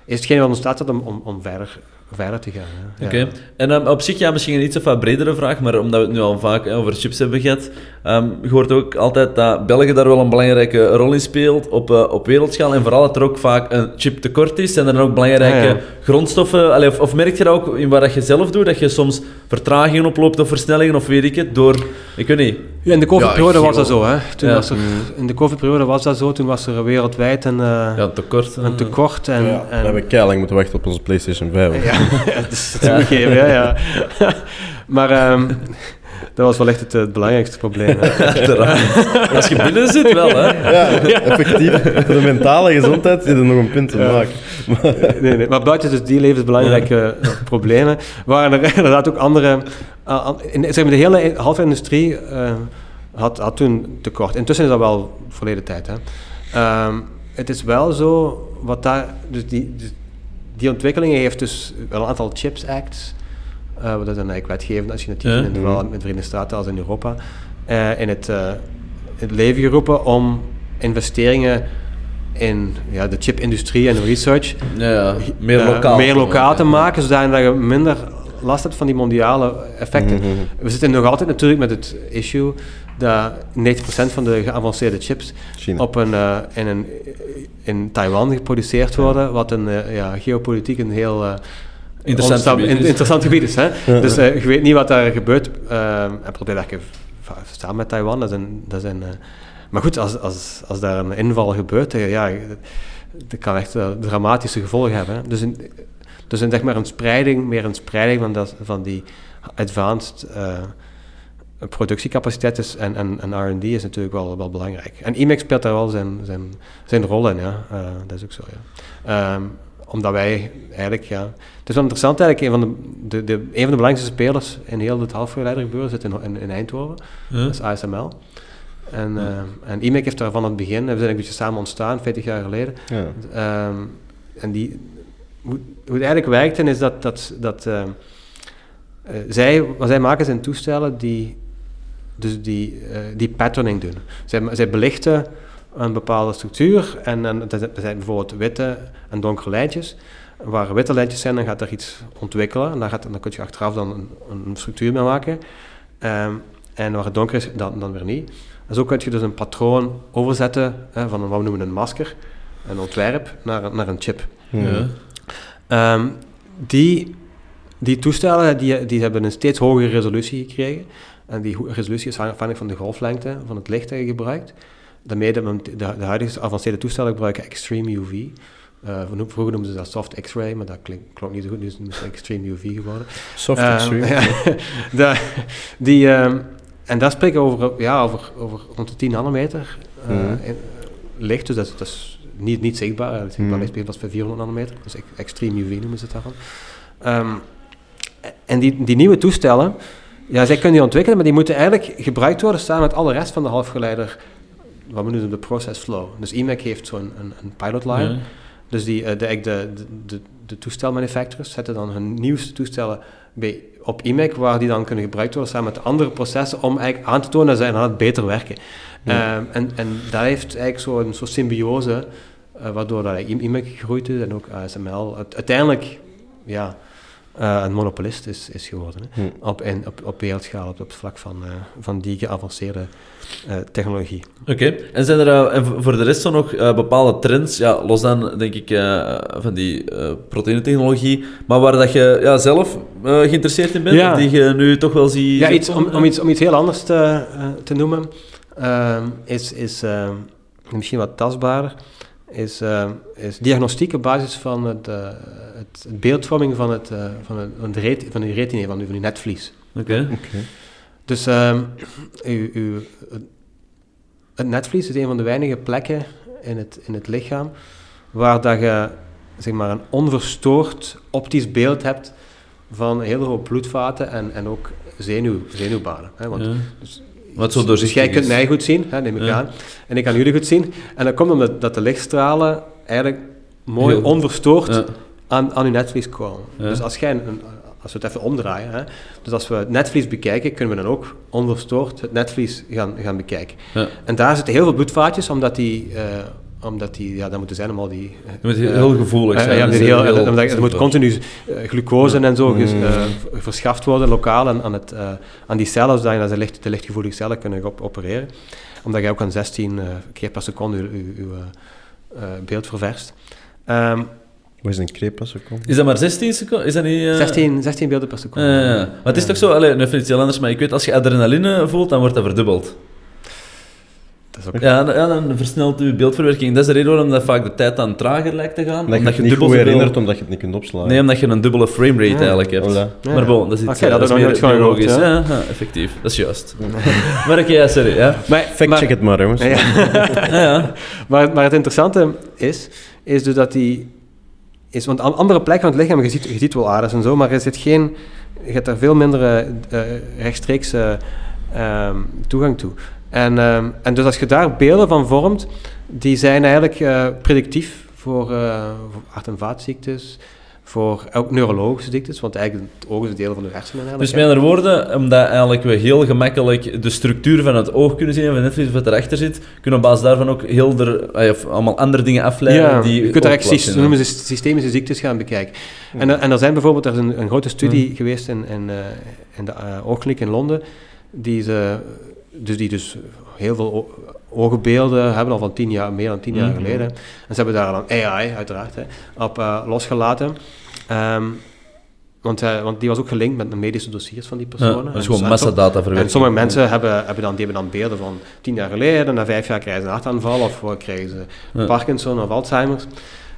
is hetgeen wat ons staat om, om, om verder, verder te gaan. hè. Oké. En ehm, op zich, ja, misschien een iets of wat bredere vraag, maar omdat we het nu al vaak hè, over chips hebben gehad, ehm, je hoort ook altijd dat België daar wel een belangrijke rol in speelt op, eh, op wereldschaal en vooral dat er ook vaak een chiptekort is. Zijn er dan ook belangrijke Ja, ja. grondstoffen? Allee, of, of merk je dat ook in wat je zelf doet, dat je soms vertragingen oploopt of versnellingen of weet ik het, door, ik weet niet. Ja, in de COVID-periode Ja, was dat zo. Hè. Toen Ja. was er, in de COVID-periode was dat zo. Toen was er wereldwijd een, eh, Ja, tekort. eh. een tekort. En, Ja, en, we hebben keilang moeten wachten op onze PlayStation 5. Ja, dat is toegegeven, ja, ja. maar ehm, dat was wel echt het, eh, het belangrijkste probleem. Als je binnen zit, wel, hè. Ja, effectief. Voor de mentale gezondheid is er nog een punt te Ja. maken. nee, nee, maar buiten dus die levensbelangrijke eh, problemen, waren er inderdaad ook andere... ah, in, zeg maar, de hele halve industrie eh, had, had toen tekort. Intussen is dat wel verleden tijd. Hè. Ehm, het is wel zo, wat daar... Dus die, dus die ontwikkelingen heeft dus wel een aantal CHIPS Acts, eh wat is dan eigenlijk wetgevend initiatief Ja. in zowel in de Verenigde Staten als in Europa, eh, in, het, eh, het leven geroepen om investeringen in ja, de chipindustrie en de research Ja. Meer lokaal. meer lokaal te maken, zodat je minder last hebt van die mondiale effecten. Mhm. We zitten nog altijd natuurlijk met het issue dat 90% van de geavanceerde chips China. op een, eh, in, een, in Taiwan geproduceerd worden, wat een eh, ja, geopolitiek een heel eh, Interessant gebied in- interessant gebied is. Hè? Dus je weet niet wat daar gebeurt. eh, en probeer dat je samen met Taiwan. Dat is een, dat is een, maar goed, als, als, als daar een inval gebeurt, ja, dat, kan echt dramatische gevolgen hebben. Hè? Dus, in, dus in, zeg maar een spreiding, meer een spreiding van, dat, van die advanced eh, productiecapaciteit is en, en, en R&D is natuurlijk wel, wel belangrijk. En IMEX speelt daar wel zijn, zijn, zijn rol in, ja. Eh, dat is ook zo, ja. Ehm, omdat wij eigenlijk, ja... Het is wel interessant eigenlijk, een van de, de, de, een van de belangrijkste spelers in heel het halfgeleidergebeuren zit in, in, in Eindhoven. Dat is ASML. En, eh, en IMEC heeft daar van het begin, we zijn een beetje samen ontstaan, 40 jaar geleden. Ja. Ehm, en die, hoe, hoe het eigenlijk werkte is dat, dat, dat ehm, eh, zij, wat zij maken zijn toestellen die, dus die, eh, die patterning doen. Zij, zij belichten een bepaalde structuur en, en dat zijn- bijvoorbeeld witte en donkere lijntjes. Waar witte lijntjes zijn, dan gaat er iets ontwikkelen en dan, gaat, dan kun je achteraf dan een, een structuur mee maken. Ehm, en waar het donker is, dan, dan weer niet. En zo kun je dus een patroon overzetten hè, van een, wat we noemen een masker, een ontwerp, naar, een- naar een chip. Ja. Ehm, die, die toestellen die, die hebben een steeds hogere resolutie gekregen. En die resolutie is afhankelijk van de golflengte van het licht dat je gebruikt. Daarmee de, de, de huidige geavanceerde toestellen gebruiken extreme UV. Eh, vroeger- noemden ze dat soft X-ray, maar dat klink, klonk niet zo goed, dus het is extreme UV geworden. Soft ja, de- die, ehm, en daar spreken we over, ja, over, over rond de 10 nanometer eh, Mhm. in- licht, dus dat, is- dat is niet, niet zichtbaar. Het zichtbaar Mhm. licht begint pas bij 400 nanometer, dus ex- extreme UV noemen ze het daarvan. Ehm, en die, die nieuwe toestellen, ja, zij kunnen die ontwikkelen, maar die moeten eigenlijk gebruikt worden samen met alle rest van de halfgeleider, wat we noemen de process flow. Dus IMEC heeft zo'n een, een pilot line, Ja. dus die, eh, de, de, de, de, de toestelmanufacturers zetten dan hun nieuwste toestellen bij, op IMEC, waar die dan kunnen gebruikt worden samen met andere processen om eigenlijk aan te tonen dat zij inderdaad beter werken. Ja. Ehm, en, en dat heeft eigenlijk zo'n soort symbiose, eh, waardoor dat IMEC gegroeid is en ook ASML uit- uiteindelijk ja, eh, een monopolist is, is geworden. Hè? Hm. Op, in, op, op wereldschaal, op, op het vlak van, eh, van die geavanceerde eh, technologie. Oké, en zijn er en voor de rest zo nog bepaalde trends, ja, los dan denk ik van die proteïnetechnologie, maar waar dat je ja, zelf geïnteresseerd in bent, Ja. of die je nu toch wel ziet... Ja, iets, om, om, iets, om iets heel anders te, te noemen, is, is misschien wat tastbaarder, is, ehm, is diagnostiek op basis van het, eh, het, het beeldvorming van, het, eh, van, het, van, de ret, van die retina, van, die- van die netvlies. Oké. Dus ehm, uw, uw, het netvlies is een van de weinige plekken in het, in het lichaam waar dat je zeg maar, een onverstoord optisch beeld hebt van een hele hoop bloedvaten en, en ook zenuw, zenuwbanen. Hè? Want, Ja. dus, Wat zo dus doorzichtig jij kunt mij goed zien, hè, neem ik Ja. aan, en ik kan jullie goed zien. En dat komt omdat dat de lichtstralen eigenlijk mooi Heel- onverstoord Ja. aan, aan uw netvlies komen. Ja. Dus als, jij een, een- als we het even omdraaien, hè, dus als we het netvlies bekijken, kunnen we dan ook onverstoord het netvlies gaan, gaan bekijken. Ja. En daar zitten heel veel bloedvaatjes, omdat die, eh, omdat die ja, dat moeten zijn om al die... eh, moet heel, gevoelig eh, zijn. ja, Dat heel, heel omdat je- er moet continu eh, glucose en zo ges- Mm. eh, verschaft worden lokaal aan, aan, het, eh, aan die cellen, zodat je dat ze licht, de lichtgevoelige cellen kunnen op, opereren. Omdat je ook aan 16 eh, keer per seconde je, beeld ververst. Ehm, Wat is een kreep per seconde? Is dat maar 16 seconden? Is dat niet... eh, 16, 16 beelden per seconde. Ja, ja. Maar het is toch zo, allee, nu even iets heel anders, maar ik weet, als je adrenaline voelt, dan wordt dat verdubbeld. Dat is ook Ja, dan, ja, dan versnelt je beeldverwerking. Dat is de reden waarom dat vaak de tijd dan trager lijkt te gaan. Dat je het niet goed herinnert omdat je het niet kunt opslaan. Nee, omdat je een dubbele framerate Ja. eigenlijk hebt. Voilà. Maar bon, dat is iets Oké, dat nog meer van gehoord, biologisch. ja. Ja, ja, effectief. Dat is juist. maar oké, ja, sorry. Ja. Maar, Fact maar- check het maar, jongens. Ja, ja. Ja, ja. maar, maar het interessante is, is dus dat die... Is, want aan andere plekken van het lichaam, je ziet, je ziet wel aders en zo, maar er zit geen... Je hebt daar veel minder eh, eh, rechtstreeks eh, ehm, toegang toe. En, ehm, en dus als je daar beelden van vormt, die zijn eigenlijk eh, predictief voor, eh, voor hart- en vaatziektes, voor ook neurologische ziektes, want eigenlijk het oog is een deel van de hersenen eigenlijk. Dus met andere woorden, omdat eigenlijk we heel gemakkelijk de structuur van het oog kunnen zien en van net wat erachter zit, kunnen we op basis daarvan ook heel der, eh, of allemaal andere dingen afleiden Ja, die je kunt er echt noemen ze systemische ziektes gaan bekijken. En, er- en er zijn bijvoorbeeld, er is een, een grote studie geweest in, in, eh, in de uh, oogkliniek in Londen, die, ze, dus die dus heel veel o- ogenbeelden hebben, al van tien jaar, meer dan tien jaar Mhm. geleden. En ze hebben daar dan AI, uiteraard, hè, op eh, losgelaten. Ehm, want, eh, want die was ook gelinkt met de medische dossiers van die Ja, personen. dat En is gewoon dus- massadata en verwerken. sommige mensen hebben, hebben, dan, die hebben dan beelden van tien jaar geleden, na vijf jaar krijgen ze een hartaanval of eh, krijgen ze Ja. Parkinson of Alzheimer's.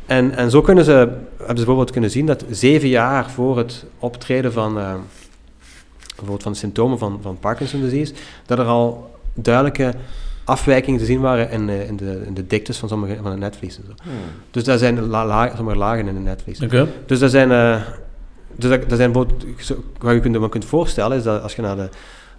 En, en zo kunnen ze, hebben ze bijvoorbeeld kunnen zien dat zeven jaar voor het optreden van, bijvoorbeeld van de symptomen van, van Parkinson disease, dat er al duidelijke afwijkingen te zien waren in, eh, in, de, in de diktes van sommige van het netvlies. en zo. Dus daar zijn la, la- sommige lagen in het netvlies. Oké. Dus dat zijn, eh, dus dat, dat zijn wat je kunt, wat je kunt voorstellen is dat als je naar de,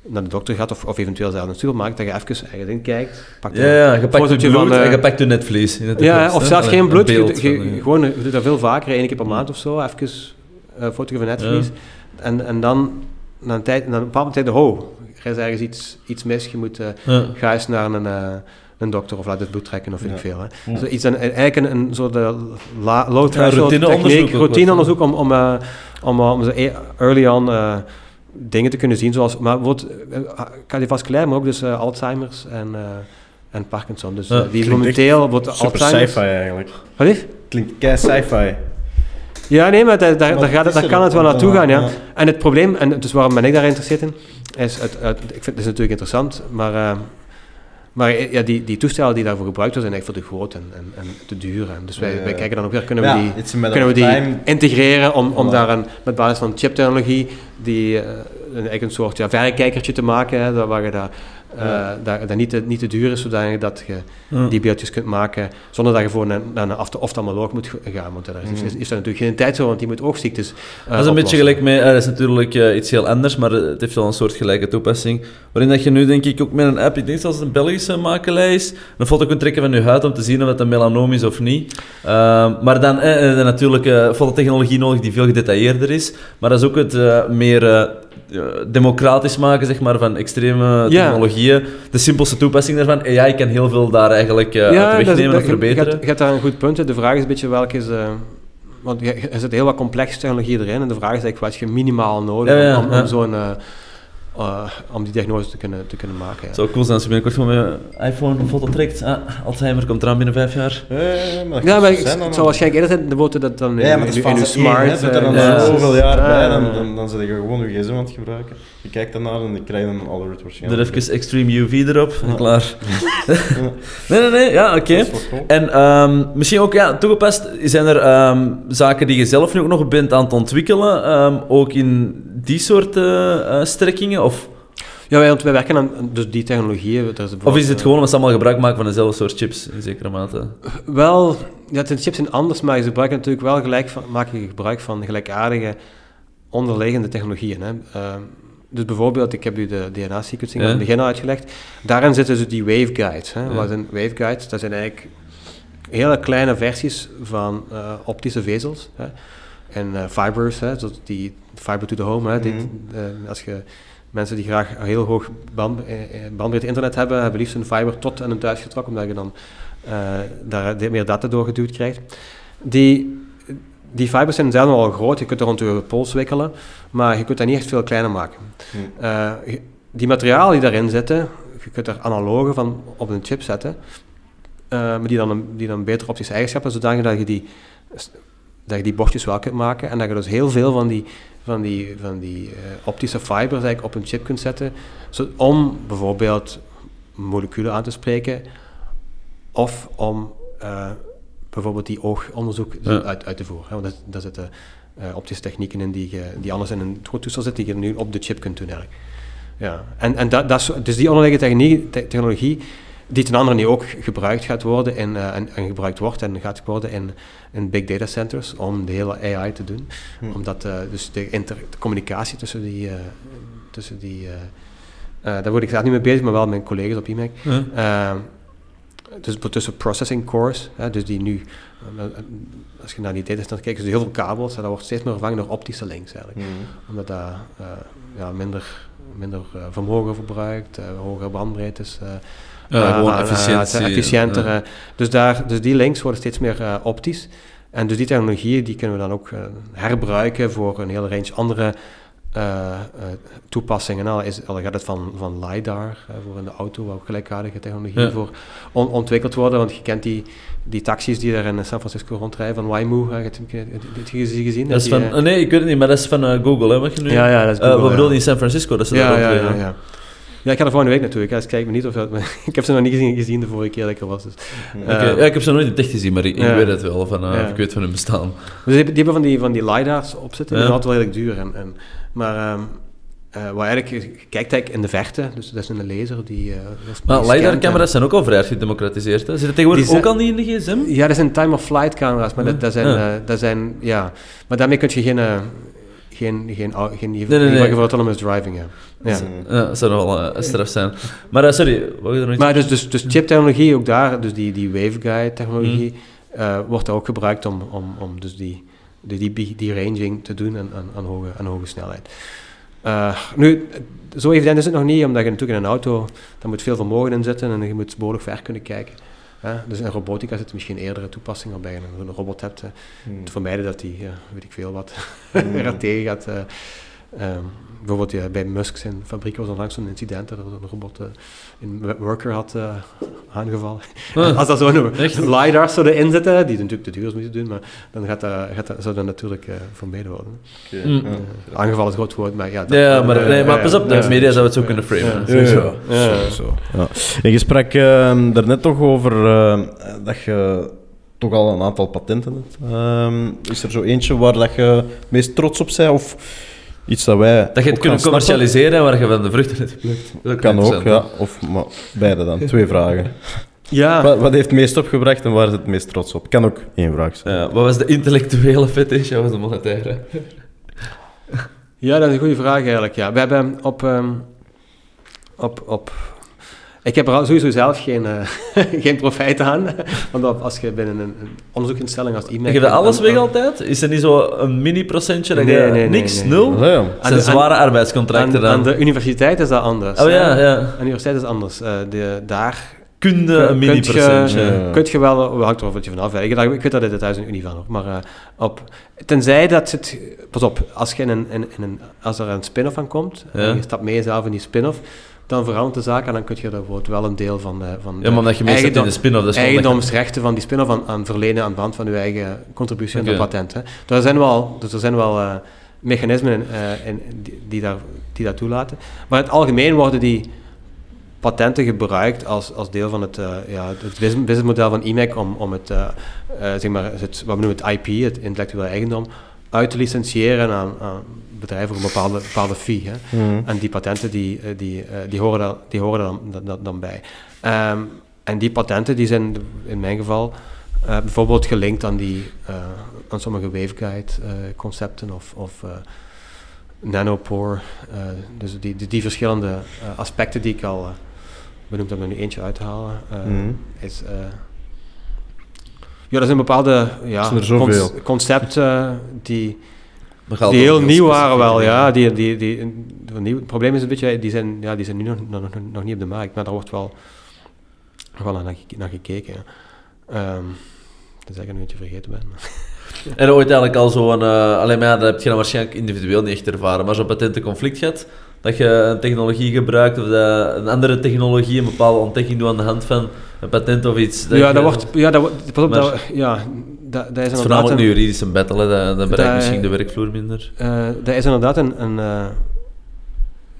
naar de dokter gaat of, of eventueel zelf naar de supermarkt, dat je even ergens in kijkt, pakt Ja, ja, je pakt het bloed van, en je pakt je netvlies. in het ja, of zelfs geen een bloed. Je, beeld je- van, eh, gewoon, je doet dat veel vaker, één keer per maand of zo, even eh, een foto van netvlies. En, en dan, na een, tijd, na een bepaalde tijd, oh, er is ergens iets, iets mis, je moet, eh, Ja. ga eens naar een, eh, een dokter of laat het bloed trekken of weet ik veel. Hè. Zo iets, een, eigenlijk een, een soort eh, la, low threshold techniek, routineonderzoek om, om, eh, om, eh, om zo e- early on eh, dingen te kunnen zien, zoals maar bijvoorbeeld eh, cardiovasculair, maar ook dus eh, Alzheimer's en, eh, en Parkinson. Dus Ja, eh, die is klinkt momenteel wordt Super sci-fi eigenlijk. Wat lief? Klinkt kei sci-fi. Ja, nee, maar daar, daar, Maar gaat, het daar kan het wel naartoe gaan, ja. En het probleem, en dus waarom ben ik daar geïnteresseerd in, is, het, het- ik vind het is natuurlijk interessant, maar, eh, maar eh, ja, die, die toestellen die daarvoor gebruikt worden, zijn echt veel te groot en, en, en te duur. En dus wij, wij kijken dan ook weer, kunnen we die, kunnen we die time. integreren om, om daar een, met basis van chiptechnologie die, eh, een, een soort ja, verrekijkertje te maken, hè, dat- waar je daar, Ja. daar, dat niet, te, niet te duur is, zodat je, dat Ja. die beeldjes kunt maken zonder dat je voor een, naar een ofta- oftalmoloog moet gaan. Want daar is, Mhm. is, is er natuurlijk geen tijd voor, want die moet oogziektes eh, Dat is een beetje gelijk met, eh, dat is natuurlijk eh, iets heel anders, maar eh, het heeft wel een soort gelijke toepassing. Waarin dat je nu denk ik ook met een app, ik denk zelfs een Belgische makelij is, een foto kunt trekken van je huid om te zien of het een melanoom is of niet. Ehm, maar dan eh, eh, natuurlijk eh fototechnologie nodig die veel gedetailleerder is. Maar dat is ook het eh, meer eh, democratisch maken zeg maar, van extreme Ja. technologieën. De simpelste toepassing daarvan. AI kan heel veel daar eigenlijk eh, uit dat is- wegnemen of verbeteren. Je hebt, daar een goed punt. hè. De vraag is een beetje welke is... eh, want er zit heel wat complexe technologie erin. En de vraag is eigenlijk wat je minimaal nodig Ja, ja, om, ja. zo'n... eh, eh, om die diagnose te kunnen, te kunnen maken. Ja. Het zou cool zijn als je binnenkort gewoon met je iPhone een foto trekt. Ah, Alzheimer komt eraan binnen vijf jaar. Ja, maar dat Ja, maar dan het zal waarschijnlijk eerder zijn de boten dat dan in, Ja, maar dat in, is in fase één, hè. smart... Zit er dan eh, ja. zoveel jaar Ja, bij, ja, dan, ja. dan, dan zit je gewoon je gsm aan het gebruiken. Je kijkt daarnaar en je krijgt een alert Er waarschijnlijk. even extreme UV erop en Ja. klaar. nee, nee, nee, ja, oké. En ehm, misschien ook, ja, toegepast, zijn er ehm, zaken die je zelf nu ook nog bent aan het ontwikkelen, ehm, ook in die soort eh, eh, strekkingen? Of, Ja, wij, want wij werken aan dus die technologieën. Er is of is het gewoon omdat ze allemaal gebruik maken van dezelfde soort chips, in zekere mate? Wel, ja, de chips zijn anders, maar ze gebruiken natuurlijk wel gelijk van, maken gebruik van gelijkaardige onderliggende technologieën. Hè. Ehm, dus bijvoorbeeld, ik heb u de DNA-sequencing Ja. aan het begin al uitgelegd. Daarin zitten dus die waveguides. Hè. Ja. Wat zijn waveguides? Dat zijn eigenlijk hele kleine versies van eh, optische vezels. Hè. En eh, fibers, hè, zoals die fiber to the home. Hè, dit, Mhm. eh, als je mensen die graag een heel hoog band, bandbreedte internet hebben, hebben liefst een fiber tot aan hun thuis getrokken, omdat je dan daar meer data doorgeduwd krijgt. Die, die fibers zijn zelf al groot, je kunt er rond je pols wikkelen, maar je kunt dat niet echt veel kleiner maken. Hm. Eh, die materialen die daarin zitten, je kunt er analogen van op een chip zetten, maar die dan, een, die dan betere optische eigenschappen, zodanig dat je die, dat je die bochtjes wel kunt maken en dat je dus heel veel van die, van die, van die eh, optische fibers eigenlijk op een chip kunt zetten, zo, om bijvoorbeeld moleculen aan te spreken of om bijvoorbeeld die oogonderzoek Ja. uit, uit te voeren. Hè, want dat, daar zitten eh, optische technieken in die, die anders in een groot toestel zitten, die je nu op de chip kunt doen eigenlijk. Ja. En, en dat, dat is, dus die onderliggende technologie, die ten andere nu ook gebruikt gaat worden in, eh, en, en gebruikt wordt en gaat worden in, in big data centers om de hele AI te doen. Hm. Omdat eh, dus de, inter, de communicatie tussen die, tussen die daar word ik zelf niet mee bezig, maar wel met mijn collega's op IMEC. Dus tussen processing cores, hè, dus die nu, eh, als je naar die datacenter kijkt, dus heel veel kabels, en dat wordt steeds meer vervangen door optische links eigenlijk. Omdat dat eh, ja, minder, minder eh, vermogen verbruikt, hogere bandbreedtes. eh, efficiënter. Dus, daar, dus die links worden steeds meer optisch. En dus die technologieën die kunnen we dan ook herbruiken voor een hele range andere eh, eh, toepassingen. Nou, is, al gaat het van, van LiDAR voor in de auto, waar ook gelijkaardige technologieën Ja. voor on- ontwikkeld worden. Want je kent die, die taxis die er in San Francisco rondrijden van Waymo. Heb je die gezien? Dat is Die, van, eh, nee, ik weet het niet, maar dat is van Google, hè? Wat je nu... ja, ja, dat is Google, wat bedoel je ja. in San Francisco? Dat ze Ja, daar ja, ja, ja. Ja, ik ga er volgende week naartoe. Ik ga eens kijken, maar niet of dat, ik heb ze nog niet gezien, gezien de vorige keer dat ik er was. Dus, ja, ik heb ze nog het echt gezien, maar ik, weet het wel, van, ik weet van hun bestaan. Dus die, hebben- die hebben van die, van die LiDAR's opzitten, die Ja. zijn altijd wel redelijk duur. En, en, maar waar eigenlijk, je kijkt eigenlijk in de verte, dus dat is een laser die... die Maar LiDAR-camera's zijn ook al vrij gedemocratiseerd. Hè? Zitten tegenwoordig ook al niet in de gsm? Ja, dat zijn time-of-flight camera's, maar dat, dat, zijn, Ja. eh, dat zijn... Ja, maar daarmee kun je geen... eh, geen, geen, geen, nee, nee. geen voor autonomous driving hebben. Ja. Ja, dat zou wel een straf zijn. Maar sorry, wou je er nog Maar dus, dus, dus chiptechnologie, ook daar, dus die, die waveguide-technologie, eh, wordt ook gebruikt om, om, om dus die, die, die, die ranging te doen aan, aan, aan, hoge, aan hoge snelheid. Eh, nu, zo evident is het nog niet, omdat je natuurlijk in een auto, daar moet veel vermogen in zitten en je moet behoorlijk ver kunnen kijken. Hè? Dus in robotica zitten misschien eerdere toepassingen waarbij je een, een robot hebt, eh, om te vermijden dat die, weet ik veel wat, er tegen gaat. eh. Ehm, bijvoorbeeld ja, bij Musk zijn fabriek was onlangs zo'n incident dat er een robot eh, een worker had eh, aangevallen. Als dat zo'n? LiDAR zouden inzetten, die natuurlijk te duur is moeten doen, maar dan gaat dat, gaat dat, zou dat natuurlijk eh, vermeden worden. Mm. Eh, aangevallen is een groot woord, maar ja. dat- Ja, maar, nee, maar pas op, de media zou het zo kunnen framen. Ja. Ja, Sowieso. ja. Sowieso, ja. En je sprak uh, daarnet toch over dat je toch al een aantal patenten hebt. Ehm, is er zo eentje waar dat je het meest trots op bent? Of iets dat wij Dat je het kunt commercialiseren en waar je van de vruchten hebt geplukt. Dat Kan ook, ja. Of maar, beide dan. Twee vragen. Ja, Wat, wat heeft het meest opgebracht en waar is het meest trots op? Kan ook één vraag zijn. Ja, wat was de intellectuele fetish? Wat was de monetaire? ja, dat is een goede vraag eigenlijk. Ja. We hebben op, ehm, op, op ik heb er sowieso zelf geen, eh, geen profijt aan. Want als je binnen een, een onderzoekinstelling als IMEC... Geef je alles aan- weg aan- altijd? Is er niet zo een mini-procentje dat Nee, je nee, nee, niks, nee. nul? Ja. Dat zijn de- zware arbeidscontracten Aan, dan. aan de universiteit is dat anders. Oh ja, ja. Aan de universiteit is anders. Eh, de, daar Kunde Kun- een mini-procentje. kunt je- Ja. kun je wel... We hangt er wat je vanaf. Ik, ik weet dat dit thuis een unie van hoor. Maar eh, op, tenzij dat het... Pas op, als, je in een, in, in een, als er een spin-off aan komt, Ja. en je stapt mee zelf in die spin-off, dan verandert de zaak en dan kun je bijvoorbeeld wel een deel van, van Ja, maar omdat je meestal in de spin-off... Dat eigendomsrechten van die spin-off aan, aan verlenen aan de hand van je eigen contributie aan de patent. Hè. Zijn wel, dus er zijn wel eh, mechanismen in, eh, in, die, die, daar, die dat toelaten. Maar in het algemeen worden die patenten gebruikt als, als deel van het, eh, ja, het business- businessmodel van IMEC om, om het, zeg maar, het, wat we noemen het IP, het intellectuele eigendom, uit te licentiëren aan, aan bedrijven voor een bepaalde, bepaalde fee. Hè. Mhm. En die patenten die, eh, die, eh, die horen, daar, die horen dan, dan, dan, bij. Ehm, en die patenten die zijn in mijn geval eh, bijvoorbeeld gelinkt aan, die, aan sommige waveguide eh, concepten of, of, nanopore. dus die, die, die verschillende aspecten die ik al benoemd heb, om er nu eentje uit te halen, is... eh, ja, dat zijn bepaalde ja, concepten die, heel nieuw waren wel, ja. Die, die, die, die, het probleem is een beetje, die zijn, ja, die zijn nu nog, nog, nog- nog niet op de markt, maar daar wordt wel, wel naar, naar gekeken. Ja. Ehm, tenzij ik er nu eentje vergeten ben. En ooit eigenlijk al zo'n... eh alleen maar ja, dat heb je dan waarschijnlijk individueel niet echt ervaren, maar zo'n patentenconflict gehad, dat je een technologie gebruikt of dat een andere technologie een bepaalde ontdekking doet aan de hand van een patent of iets. ja, dat wordt, ja, dat wordt, pas op, Maar- dat, ja, dat, dat is voornamelijk een juridische battle, dat, dat bereikt misschien de werkvloer minder. eh, dat is inderdaad een, een eh,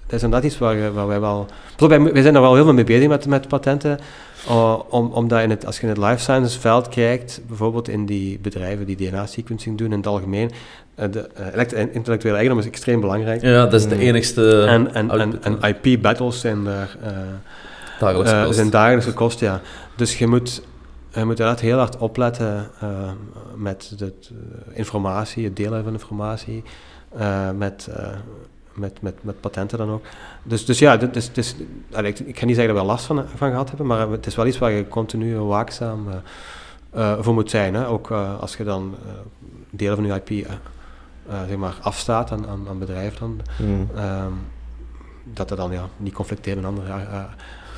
dat is inderdaad iets waar, waar wij wel, wij, wij zijn er wel heel veel mee bezig met, met patenten, uh, om, omdat in het, als je in het life sciences veld kijkt, bijvoorbeeld in die bedrijven die DNA-sequencing doen in het algemeen, eh, de eh, intellectuele eigendom is extreem belangrijk. Ja, dat is de enigste En, en, en, en IP-battles zijn daar eh, dagelijkse eh, kost. zijn dagelijkse kosten, ja. Dus je moet, je moet inderdaad heel hard opletten eh, met de eh, informatie, het delen van informatie, eh, met, eh, met, met, met patenten dan ook. Dus, dus ja, dit is, het is, allee, ik, ga niet zeggen dat we er last van, van gehad hebben, maar het is wel iets waar je continu waakzaam eh, eh, voor moet zijn. Hè? Ook eh, als je dan eh, delen van je IP eh, eh, zeg maar afstaat aan, aan, aan bedrijven dan, Mhm. Ehm, dat dat dan ja, niet conflicteert met andere.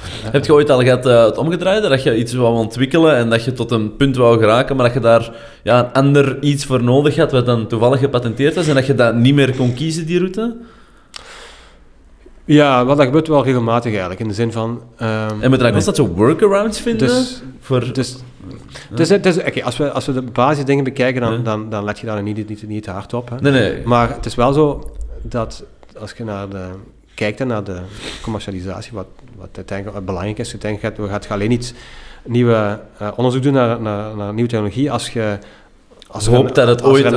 Eh, eh, Heb je ooit al gehad eh, het omgedraaide, dat je iets wou ontwikkelen en dat je tot een punt wou geraken, maar dat je daar ja, een ander iets voor nodig had, wat dan toevallig gepatenteerd was, en dat je dat niet meer kon kiezen, die route? Ja, wel, dat gebeurt wel regelmatig eigenlijk. In de zin van. ehm, En moet dan constant zo workarounds vinden? dus, voor... dus, dus, is- oké, als, we, als we de basisdingen bekijken, dan, Ja. dan, dan let je daar niet, niet, niet te hard op. Hè. Nee, nee. Maar het is wel zo dat als je naar de, kijkt naar de commercialisatie, wat, wat uiteindelijk belangrijk is, uiteindelijk gaat, gaat je alleen iets nieuwe eh, onderzoek doen naar, naar, naar nieuwe technologie als je als Hoopt een- dat het als ooit een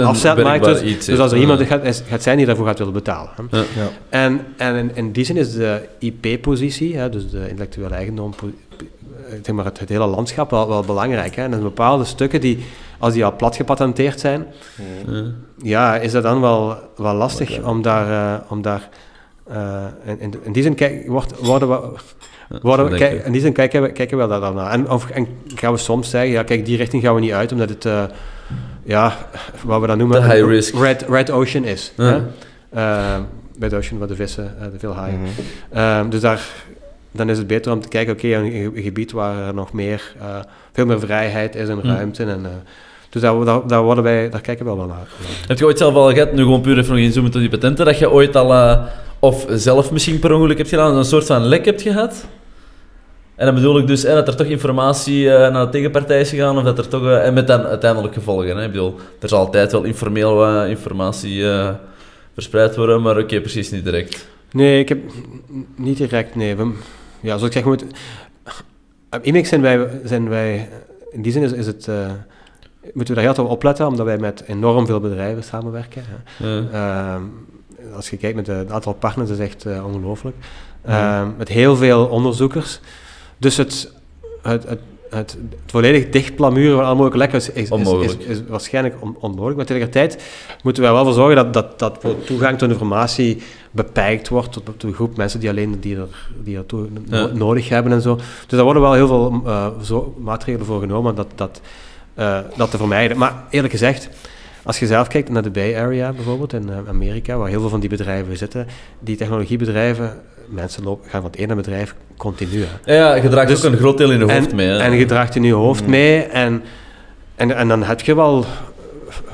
is. iets Dus als er Ja. iemand gaat, is- gaat zijn die daarvoor gaat willen betalen. Hè. Ja. Ja. En, en in, in die zin is de IP-positie, hè, dus de intellectuele eigendom, po- eh, zeg maar het, het hele landschap wel, wel belangrijk. Hè. En er zijn bepaalde stukken die, als die al plat gepatenteerd zijn, Ja. ja, is dat dan wel, wel lastig om daar... eh, om daar eh, in, in, in die zin kijk, wordt, worden we... Worden we, kijk, in die zin kijken we, kijken we daar dan naar. En, of, en gaan we soms zeggen, ja, kijk, die richting gaan we niet uit, omdat het, eh, ja, wat we dan noemen, Te high een risk. Red, red Ocean is. Hè? Eh, Red Ocean, waar de vissen, eh, de veel haaien. Mhm. Ehm, dus daar, dan is het beter om te kijken, oké, een, ge- een gebied waar er nog meer, eh, veel meer vrijheid is en Hm. ruimte. En, eh, dus daar, daar, daar, worden wij, daar kijken we wel naar. Heb je ooit zelf al gehad, nu gewoon puur even nog inzoomen op die patenten, dat je ooit al, eh, of zelf misschien per ongeluk hebt gedaan, een soort van lek hebt gehad? En dan bedoel ik dus eh, dat er toch informatie eh, naar de tegenpartij is gegaan, of dat er toch, eh, en met dan uiteindelijk gevolgen. Hè? Ik bedoel, er zal altijd wel informeel wat informatie eh, verspreid worden, maar oké, precies niet direct. Nee, ik heb niet direct, nee. We, ja, zoals ik zeg, we moeten... Op IMEX zijn wij, zijn wij... In die zin is, is het... moeten we daar heel op opletten, omdat wij met enorm veel bedrijven samenwerken. Ja. Ehm, als je kijkt met het aantal partners, is echt eh, ongelooflijk. Ehm, met heel veel onderzoekers. Dus het, het, het, het, het volledig dichtplamuren van alle mogelijke lekken is, is, is, Onmogelijk. is, is waarschijnlijk on- onmogelijk. Maar tegelijkertijd moeten wij wel voor zorgen dat, dat, dat de toegang tot informatie beperkt wordt tot, tot een groep mensen die alleen die er, die er toe Ja. nodig hebben en zo. Dus daar worden wel heel veel eh, zo, maatregelen voor genomen om dat, dat, eh, dat te vermijden. Maar eerlijk gezegd, als je zelf kijkt naar de Bay Area bijvoorbeeld in eh, Amerika, waar heel veel van die bedrijven zitten, die technologiebedrijven, mensen lopen, gaan van het ene bedrijf continu. hè. Ja, je draagt Dus- ook een groot deel in je hoofd en, mee. Hè? En je draagt in je hoofd mee en, en, en dan heb je wel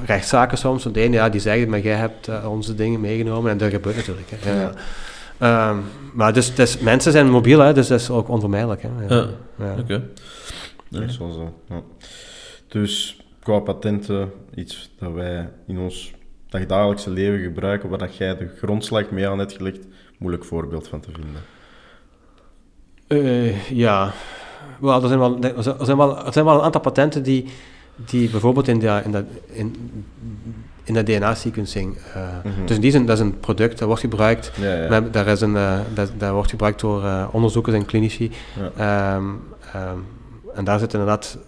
rechtszaken soms, want de ene ja, die zeggen, maar jij hebt eh, onze dingen meegenomen en dat gebeurt natuurlijk. Hè. Ja. Ehm, maar dus, dus mensen zijn mobiel, hè, dus dat is ook onvermijdelijk. Hè. Ja. Ja. Ja. Oké. Dat is wel zo. Dus qua patenten, iets dat wij in ons dagdagelijkse leven gebruiken, waar dat jij de grondslag mee aan hebt gelegd, moeilijk voorbeeld van te vinden. Eh, ja, wel, er, zijn wel, er, zijn- wel, er zijn wel een aantal patenten die, die bijvoorbeeld in de, in de, in, in de DNA-sequencing. eh, Mhm. Dus in die zin, dat is een product dat wordt gebruikt. Ja, ja. We hebben- daar, is een, eh, dat, dat wordt gebruikt door onderzoekers en klinici. Ja. Ehm, ehm, en daar zitten inderdaad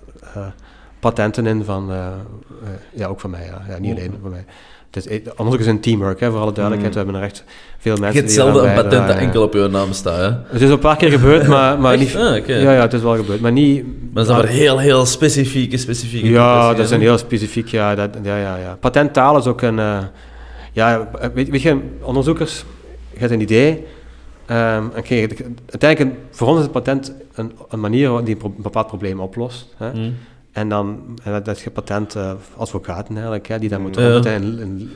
patenten in van, eh, eh, ja, ook van mij, ja. ja niet Oeh. alleen van mij. het is, onderzoek is een teamwork, hè, voor alle duidelijkheid. We hebben er echt veel Je mensen eraan zelden een patent dat enkel op je naam staat, hè? Het is al een paar keer gebeurd, maar, maar niet... Ah. Ja, ja, het is wel gebeurd, maar niet... Maar dat zijn maar heel, heel specifieke, specifieke Ja, dat is een heel specifiek, ja. Dat, ja, ja, ja. Patenttaal is ook een... eh, ja, weet, weet je, onderzoekers, je hebt een idee. ehm, en kijk, uiteindelijk, voor ons is het patent een, een manier die een, pro- een bepaald probleem oplost. Hè. Hm. En dan en dat, dat je patent eh, advocaten eigenlijk, hè, die dat moeten Ja. in, in,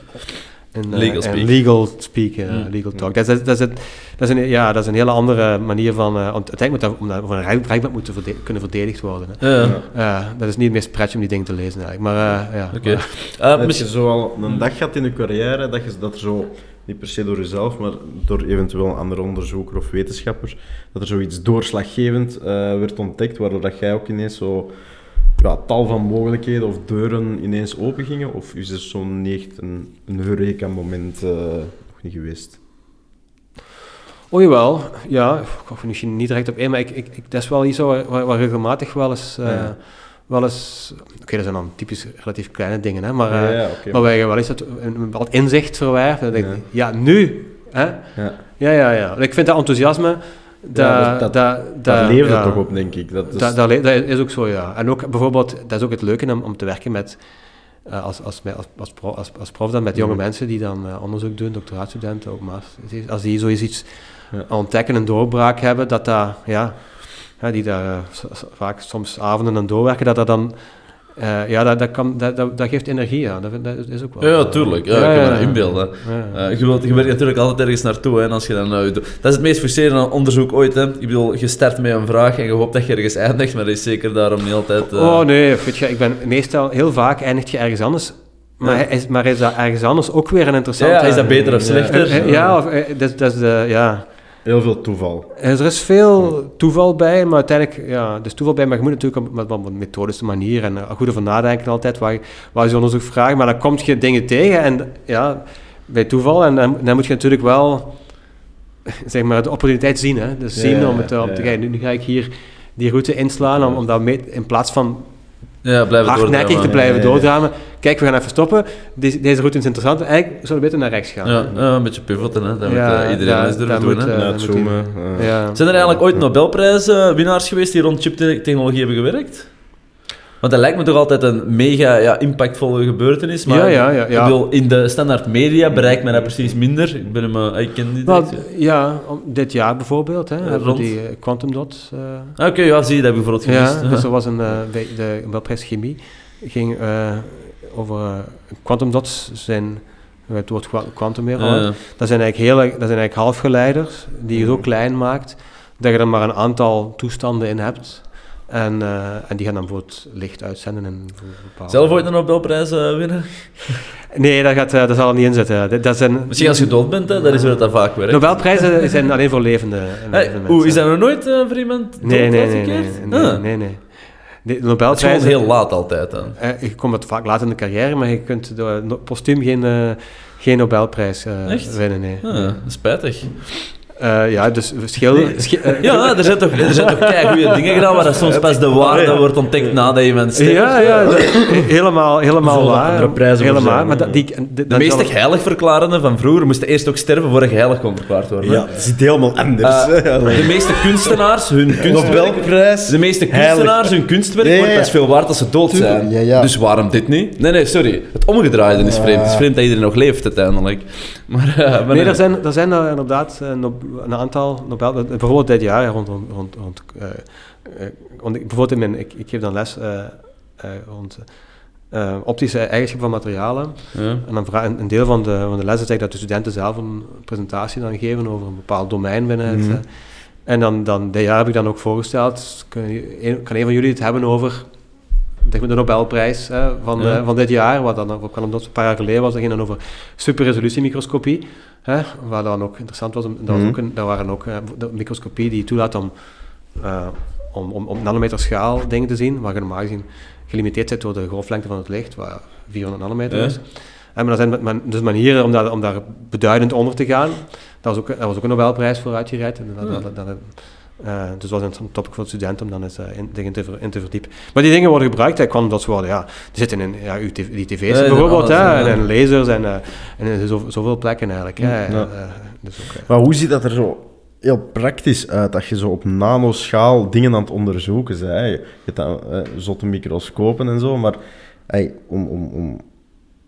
in, eh, Legal in speak. legal speak, eh, Mm. legal talk. Dat is, dat, is, het- dat, is een, ja, dat is een hele andere manier van... eh, want uiteindelijk moet dat, om dat voor een recht- rechtbank moeten verde- kunnen verdedigd worden. Hè. Ja, Ja, dat is niet het meest pretje om die dingen te lezen eigenlijk. Maar eh, ja. oké. maar- Eh, Heb misschien- je zo al een dag gehad in je carrière dat, je, dat er zo, niet per se door jezelf, maar door eventueel een andere onderzoeker of wetenschapper, dat er zoiets doorslaggevend eh, werd ontdekt, waardoor dat jij ook ineens zo ja, tal van mogelijkheden of deuren ineens opengingen? Of is er zo'n niet echt een, een Eureka-moment eh, nog niet geweest? Oh jawel, ja. Ik ga misschien niet direct op in, maar ik, ik, ik, dat is wel iets waar, waar, waar regelmatig wel eens... eh, Ja. wel eens Oké, dat zijn dan typisch relatief kleine dingen, hè, maar, eh, ja, ja, oké. maar waar je wel eens dat, een bepaald inzicht verwerft. En dan denk je, Ja. ja, nu! Hè? Ja. Ja, ja, ja. Ik vind dat enthousiasme... Dat, Ja, dat- dat, ja. het toch op, denk ik. Dat is, Dat, is ook zo, ja. En ook bijvoorbeeld, dat is ook het leuke om, om te werken met, eh, als, als, als, als, prof, als, als prof dan, met jonge Mhm. mensen die dan eh, onderzoek doen, doctoraatstudenten, ook masters. Als die zoiets iets Ja. ontdekken, een doorbraak hebben, dat dat, ja, ja die daar eh, vaak soms avonden aan doorwerken, dat dat dan, eh, ja, dat, dat, kan, dat, dat, dat geeft energie, ja. Dat, is ook wel. Ja, eh, tuurlijk. Ja, ik kan me inbeelden. Eh, je, wilt, je werkt natuurlijk altijd ergens naartoe. Hè, en als je dan, dat is het meest frustrerende onderzoek ooit. Hè. Ik bedoel, je start met een vraag en je hoopt dat je ergens eindigt, maar dat is zeker daarom niet altijd... Oh nee, weet je, ik ben meestal, heel vaak eindigt je ergens anders. Maar, is, maar is dat ergens anders ook weer een interessante... ja, is dat beter of slechter? Ja, of, dat, dat is de, ja. Heel veel toeval. Er is veel toeval bij, maar uiteindelijk, ja, is toeval bij, maar je moet natuurlijk op, een methodische manier en eh, goed over nadenken altijd, waar, je- waar je onderzoek vraagt, maar dan kom je dingen tegen en ja, bij toeval, en dan, dan moet je natuurlijk wel, zeg maar, de opportuniteit zien, hè, dus Ja, zien om, het, eh, ja, te gaan, nu, nu ga ik hier die route inslaan, om, om dat mee, in plaats van Ja, blijven hardnekkig te blijven Ja, ja, ja. doordraven, kijk, we gaan even stoppen, deze, deze route is interessant, eigenlijk zouden we beter naar rechts gaan. Ja, ja, een beetje pivoten, hè. dat Ja, moet eh, iedereen eens durven doen. moet, hè. eh, zoomen. eh. Zijn er eigenlijk ooit Nobelprijswinnaars geweest die rond chiptechnologie hebben gewerkt? Want dat lijkt me toch altijd een mega ja, impactvolle gebeurtenis. Maar Ja, ja, ja, ja. Ik bedoel, in de standaard media bereikt men dat precies minder. Ik, ben hem, eh, ik ken die ja, dit jaar bijvoorbeeld, hè, hebben rond. die eh, quantum dots. eh, Ah, Oké, ja, zie je, dat heb ik bijvoorbeeld gemist. ja, dus er was een, bij de Nobelprijs Chemie, ging over quantum dots zijn, het woord quantum ja. dat zijn eigenlijk, hele, dat zijn eigenlijk halfgeleiders die je zo klein maakt dat je er maar een aantal toestanden in hebt. En, eh, en die gaan dan bijvoorbeeld licht uitzenden. En voor bepaalde- Zelf ooit een Nobelprijs eh, winnen? Nee, dat, gaat, eh, dat zal er niet in zitten. Dat, dat zijn, Misschien als je dood bent, hè, dat is waar dat vaak werkt. Nobelprijzen zijn alleen voor levende, levende Oeh, is mensen. dat nog nooit voor iemand Nee, nee, nee, nee, nee, Ah. nee, nee. De Dat is Nobelprijzen, heel laat altijd dan. eh, je komt het vaak laat in de carrière, maar je kunt postuum geen, geen Nobelprijs Echt? winnen. Nee. Ah, spijtig. Eh, ja, dus verschil... schi- eh, Ja, er zijn toch, er zijn toch goede dingen gedaan waar dat soms pas de waarde wordt ontdekt nadat iemand sterft. ja, ja, dat- helemaal, helemaal waar. helemaal, zijn, maar dat, die, De meeste heilig verklarenden van vroeger moesten eerst ook sterven voordat je heilig kon verklaard worden. Ja, dat zit helemaal anders. Eh, de meeste kunstenaars, hun kunstwerk... Nobelprijs. De meeste kunstenaars, hun kunstwerk ja, wordt veel waard als ze dood Tuurlijk, zijn. ja, ja. Dus waarom dit niet? Nee, nee, sorry. Het omgedraaide is vreemd. Het is vreemd dat iedereen nog leeft uiteindelijk. Maar, maar Nee, er zijn, er zijn er inderdaad een aantal Nobel... eh, Bijvoorbeeld dit jaar, rond... rond, rond, eh, eh, ik- bijvoorbeeld in mijn... Ik, ik geef dan les rond optische eigenschappen van materialen. Ja. En dan vraag, een, deel van de, van de les is dat de studenten zelf een presentatie dan geven over een bepaald domein binnen het... Mhm. en dan, dan, dit jaar heb ik dan ook voorgesteld, kan, een, kan een van jullie het hebben over zeg maar de Nobelprijs hè, van, Ja. eh, van dit jaar, wat dan ook omdat het een paar jaar geleden was, dat ging dan over superresolutiemicroscopie, hè, waar dan ook interessant was, om- dat, was Mhm. ook een, dat waren ook eh, de microscopie die toelaat om, eh, om, om, om nanometer schaal dingen te zien, waar je normaal gezien gelimiteerd zit door de golflengte van het licht, waar 400 nanometer Ja. is. En maar er zijn man- dus manieren om daar, om daar beduidend onder te gaan. Daar was ook, daar was ook een Nobelprijs voor uitgereikt. En dat, Ja. dat, dat, Eh, dus het was een topic voor de studenten om dan eens uh, in, in, te, in te verdiepen. Maar die dingen worden gebruikt, hè, kwam dat ze worden, ja, die zitten in ja, uw tv, die tv's Ja, bijvoorbeeld, alles, hè, ja. en, en lasers en, eh, en zo, zoveel plekken eigenlijk. Hè, Ja. Eh, dus ook, Maar hoe ziet dat er zo heel praktisch uit, dat je zo op nanoschaal dingen aan het onderzoeken bent? Hè? Je hebt dan eh, zotte microscopen en zo, maar hey, om, om, om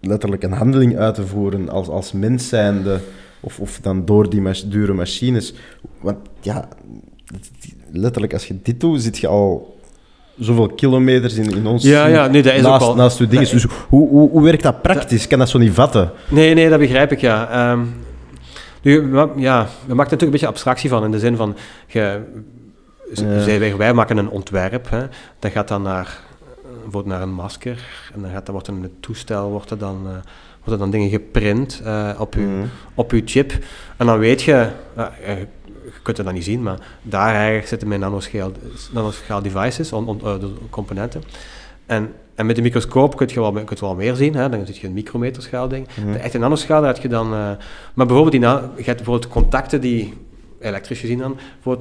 letterlijk een handeling uit te voeren als, als mens zijnde, of, of dan door die mach- dure machines. Want ja, letterlijk als je dit doet, zit je al zoveel kilometers in, in ons Ja, ja, nee, dat is ook naast, je dingen. Dus hoe, hoe, hoe werkt dat praktisch? Ik kan dat zo niet vatten. Nee, nee, dat begrijp ik, ja. Ehm, nu, ja, we maken er natuurlijk een beetje abstractie van, in de zin van, je, Ja. wij, wij maken een ontwerp, hè, dat gaat dan naar, eh, bijvoorbeeld naar een masker, en dan, gaat, dan wordt in het toestel wordt er dan, eh, worden dan dingen geprint eh, op, uw, Mhm. op uw chip, en dan weet je, eh, je kunt het dan niet zien, maar daar eigenlijk zitten mijn nanoschaal, nanoschaal devices, on, on- eh, de componenten. En, en met de microscoop kun je wel, kun je wel meer zien, hè? dan zit je een micrometerschaal ding. Mhm. De echte nanoschaal, heb je dan... eh, maar bijvoorbeeld, die je hebt bijvoorbeeld contacten die, elektrisch gezien dan,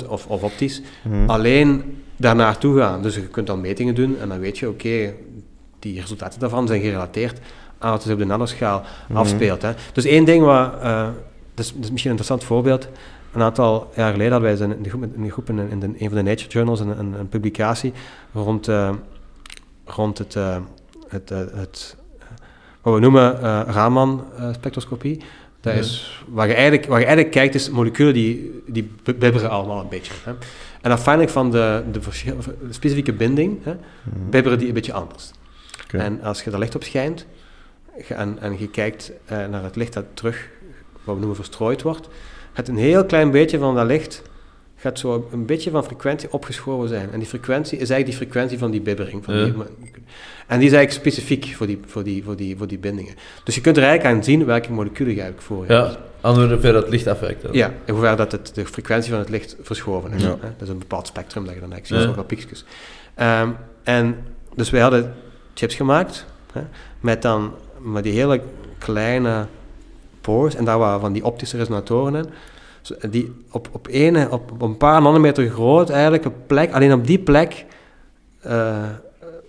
of, of optisch, Mhm. alleen daar naartoe gaan. Dus je kunt dan metingen doen en dan weet je, oké, die resultaten daarvan zijn gerelateerd aan wat zich op de nanoschaal Mhm. afspeelt. Hè. Dus één ding wat... eh, dat, is, dat is misschien een interessant voorbeeld. Een aantal jaar geleden hadden wij in de groep, in, de groep in, de- in de, een van de Nature Journals een, een, een publicatie rond, eh, rond het, eh, het, eh, het, wat we noemen Raman-spectroscopie. Dat is, waar, je eigenlijk, waar je eigenlijk kijkt, is moleculen die, die bi- bibberen allemaal een beetje. Hè. En afhankelijk van de, de, verschil- de specifieke binding, hè, bibberen die een beetje anders. En als je daar licht op schijnt, en, en je kijkt naar het licht dat terug, wat we noemen verstrooid wordt, gaat een heel klein beetje van dat licht, gaat zo een beetje van frequentie opgeschoven zijn. En die frequentie is eigenlijk die frequentie van die bibbering. Van Ja. die, en die is eigenlijk specifiek voor die, voor, die, voor, die, voor die bindingen. Dus je kunt er eigenlijk aan zien welke moleculen je eigenlijk voor hebt. Ja, aan hoever het licht afwijkt. dan. Ja, en hoe ver dat het, de frequentie van het licht verschoven is. Ja. Hè? Dat is een bepaald spectrum dat je dan eigenlijk Ja. ziet, zoveel piekjes. Ehm, en dus wij hadden chips gemaakt, hè, met dan met die hele kleine pores, en daar waren van die optische resonatoren in, die op, op, ene, op, een paar nanometer groot eigenlijk een plek, alleen op die plek, eh,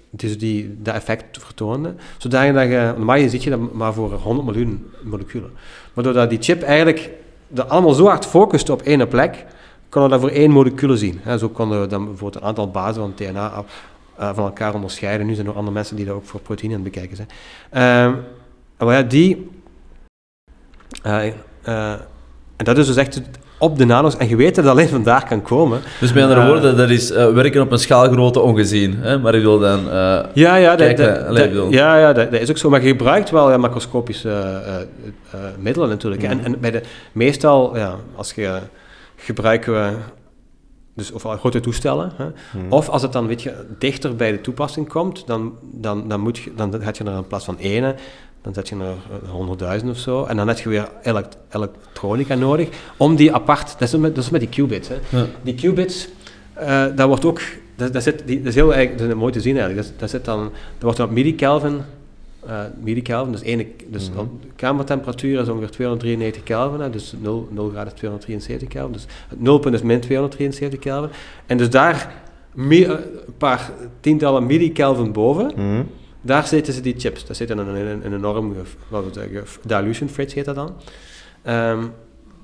dus die, dat effect vertoonde, zodanig dat je, normaal zie je dat maar voor 100 miljoen moleculen. Maar doordat die chip eigenlijk dat allemaal zo hard focust op één plek, konden we dat voor één molecuul zien. Zo konden we dan bijvoorbeeld een aantal bazen van DNA eh, van elkaar onderscheiden. Nu zijn er andere mensen die dat ook voor proteïne aan het bekijken zijn. Ehm, maar ja, die... eh, eh, en dat is dus echt op de nano's. En je weet dat het alleen vandaar kan komen. Dus met andere Eh, woorden, dat is werken op een schaalgrootte ongezien. Hè? Maar ik wil dan... Ja, ja, dat, Kijk, dat- ja, ja dat, is ook zo. Maar je gebruikt wel ja, macroscopische middelen natuurlijk. hè. En, en bij de, meestal, ja, als je gebruiken we dus ofwel grote toestellen, hè, of als het dan weet je, dichter bij de toepassing komt, dan, dan, dan, moet je, dan heb je er in plaats van ene, dan zet je er eh, honderdduizend of zo, en dan heb je weer elekt- elektronica nodig om die apart, dat is met, dat is met die qubits. Hè. Ja. Die qubits, eh dat wordt ook, dat, dat, zit, die, dat is heel eigenlijk, dat is mooi te zien eigenlijk, dat, dat, zit dan, dat wordt dan op millikelvin, eh millikelvin, dus, ene, dus de kamertemperatuur is ongeveer 293 Kelvin, hè, dus 0, 0 graden is 273 Kelvin, dus het nulpunt is min 273 Kelvin. En dus daar een paar tientallen millikelvin boven, Mhm. Daar zitten ze die chips. Dat zit in een, in een, in een enorm, wat zeggen, dilution fridge heet dat dan. Ehm,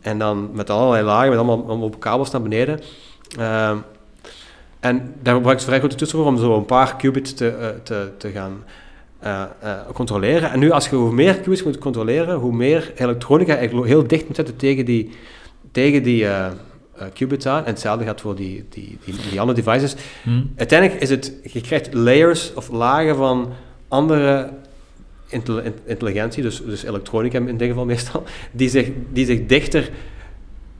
en dan met allerlei lagen, met allemaal, allemaal kabels naar beneden. Ehm, en daar gebruiken ze vrij grote toetsen voor om zo een paar qubits te, eh, te, te gaan eh, eh, controleren. En nu, als je hoe meer qubits moet controleren, hoe meer elektronica eigenlijk heel dicht moet zetten tegen die, tegen die qubits aan. En hetzelfde gaat voor die, die, die, die andere devices. hm? Uiteindelijk is het, je krijgt layers of lagen van andere intelli- in- intelligentie, dus, dus elektronica in dit geval meestal, die zich, die zich dichter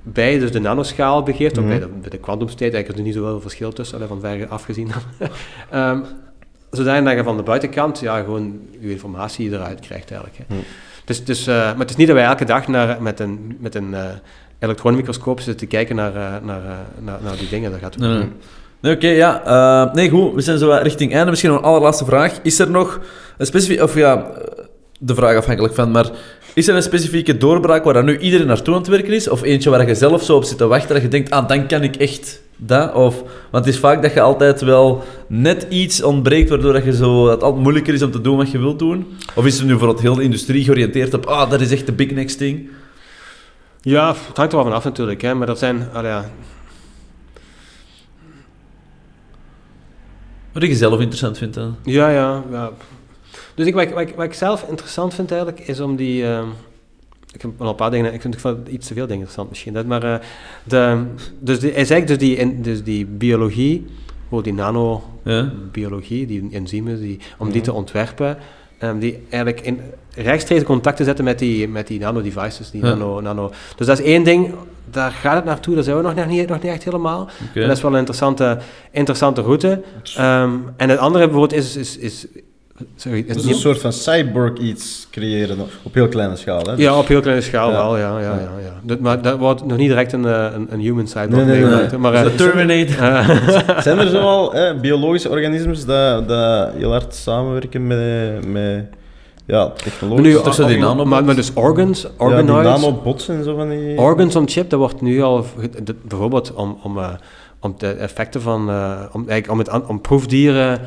bij dus de nanoschaal begeeft, of Mhm. bij de, bij de kwantumstate, eigenlijk is er niet zoveel verschil tussen, van ver afgezien dan. Ehm, zodanig dat je van de buitenkant ja, gewoon je informatie eruit krijgt eigenlijk. Hè. Mhm. Dus, dus, eh, maar het is niet dat wij elke dag naar, met een, met een eh elektronenmicroscoop zitten te kijken naar, eh, naar, naar, naar die dingen. Dat gaat Nee, nee. Nee, oké, ja. eh, nee, goed. We zijn zo richting einde. Misschien nog een allerlaatste vraag. Is er nog een specifiek... Of ja, eh, de vraag afhankelijk van, maar... Is er een specifieke doorbraak waar nu iedereen naartoe aan het werken is? Of eentje waar je zelf zo op zit te wachten dat je denkt, ah, dan kan ik echt Dat? Of, want het is vaak dat je altijd wel net iets ontbreekt, waardoor dat je zo, het altijd moeilijker is om te doen wat je wilt doen. Of is het nu voor het heel de industrie georiënteerd op, ah, dat is echt de big next thing? Ja, het hangt er wel van af natuurlijk, hè, maar dat zijn... ja, Wat je zelf interessant vindt dan? Ja, ja. ja. Dus ik, wat, ik, wat, ik, wat ik zelf interessant vind eigenlijk, is om die... ehm, ik heb wel een paar dingen... Ik vind vind iets te veel dingen interessant misschien. Dat, maar eh, de, dus die, hij zegt dus die, in, dus die biologie, hoe die nanobiologie, die enzymen, die, om die te ontwerpen, ehm, die eigenlijk in rechtstreeks contact te zetten met die, met die nanodevices, die Ja. nano, nano... Dus dat is één ding, daar gaat het naartoe, daar zijn we nog niet, nog niet echt helemaal. En dat is wel een interessante, interessante route. Ehm, en het andere bijvoorbeeld is... is, is sorry, is Dus een soort van cyborg iets creëren op heel kleine schaal. Hè? ja, op heel kleine schaal Ja. wel, ja. ja, ja, ja. Dat, maar dat wordt nog niet direct een, eh, een, een human cyborg Nee, nee, nee. Maar, eh, De Terminator. Zijn er zoal biologische organismen dat, dat heel hard samenwerken met, met ja, die or- nanobots? maar, maar dus organs, ja, die organoids, nanobots en zo van die... organs on chip, dat wordt nu al, bijvoorbeeld om, om, eh, om de effecten van, eh, om, eigenlijk om, het, om proefdieren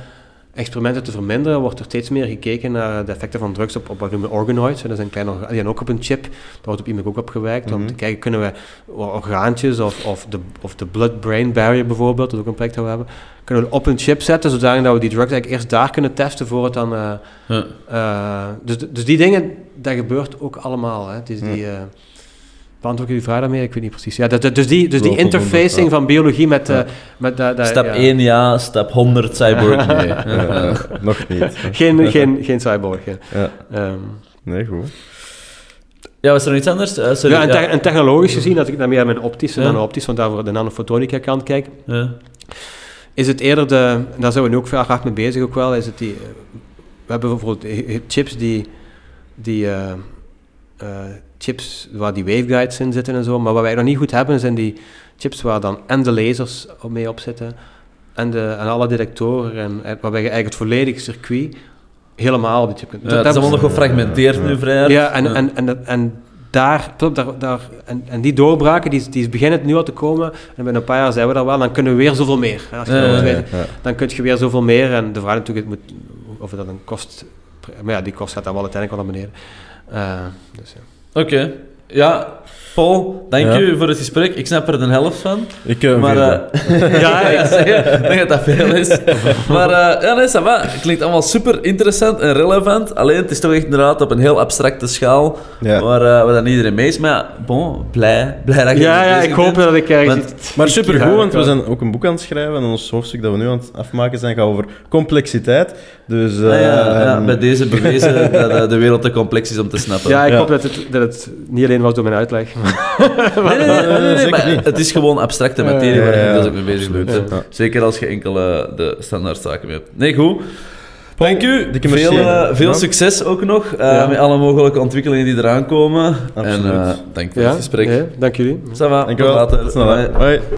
experimenten te verminderen, wordt er steeds meer gekeken naar de effecten van drugs op, op wat noemen organoids. Dat zijn kleine orga- die zijn ook op een chip, daar wordt op iemand ook op gewerkt, om Mhm. te kijken, kunnen we orgaantjes of, of de, of de blood-brain barrier bijvoorbeeld, dat ook een project dat we hebben, kunnen we op een chip zetten, zodanig dat we die drugs eigenlijk eerst daar kunnen testen voor het dan... eh, Ja. eh, dus, dus die dingen, dat gebeurt ook allemaal. Hè. Het is die... eh beantwoord ik die vraag daarmee? Ik weet niet precies. Ja, dat, dat- dus die, dus die interfacing ja. van biologie met... eh, Ja. met dat, dat- Stap ja. 1 ja, stap 100 cyborg nee. Ja, Ja. nog niet. Geen, geen, geen cyborg. Ehm, Nee, goed. Ja, was er nog iets anders? Eh, sorry, ja, en, te- ja. en technologisch gezien, als ik dan meer aan mijn optische Ja. dan optisch, want daarvoor de nanofotonica kant kijk, Ja. is het eerder de, daar zijn we nu ook veel graag mee bezig ook wel, is het die, eh, we hebben bijvoorbeeld eh, eh, chips die, die eh, eh, chips waar die waveguides in zitten en zo, maar wat wij nog niet goed hebben zijn die chips waar dan en de lasers op mee op zitten en, de, en alle detectoren en, en waarbij je eigenlijk het volledige circuit helemaal op die chip kunt. Ja, het is allemaal nog gefragmenteerd nu vrij. Ja, en, en, en, dat- en daar, klopt, daar, daar, en, en die doorbraken, die, die beginnen nu al te komen. En binnen een paar jaar zijn we daar wel, dan kunnen we weer zoveel meer. Als je Ja, dat ja, wilt ja. weten, dan kun je weer zoveel meer. En de vraag natuurlijk, het moet, of dat een kost... Maar ja, die kost gaat dan wel uiteindelijk wel naar beneden. Eh, dus, ja. Oké. Ja, Paul, dank Ja. u voor het gesprek. Ik snap er de helft van. Ik uh, Maar, eh, ja, ik zeg het. Ik denk dat dat veel is. Maar eh, ja, nee, ça va. Het klinkt allemaal super interessant en relevant. Alleen, het is toch echt inderdaad op een heel abstracte schaal ja. waar, eh, waar dan iedereen mee is. Maar ja, bon, blij, blij dat je ja, ja, ik hoop bent. dat ik ergens Want- iets- Maar iets supergoed, ga- want we zijn ook een boek aan het schrijven en ons hoofdstuk dat we nu aan het afmaken zijn gaat over complexiteit. Dus Ah, ja, ja, ehm, bij deze bewezen dat eh, de wereld te complex is om te snappen. Ja, ik Ja. hoop dat het, dat het niet alleen was door mijn uitleg. Nee, nee, nee, nee, nee, nee, Zeker maar het is gewoon abstracte materie Ja, waar je ja, dus ook mee bezig bent. ja. Zeker als je enkel eh, de standaardzaken mee hebt. Nee, goed. Dank u. Veel, eh, veel Ja. succes ook nog eh, Ja. met alle mogelijke ontwikkelingen die eraan komen. Absoluut. En eh, dank voor Ja, het gesprek. dank jullie. Ça va, tot later. Tot snel, hè. Bye. Hoi.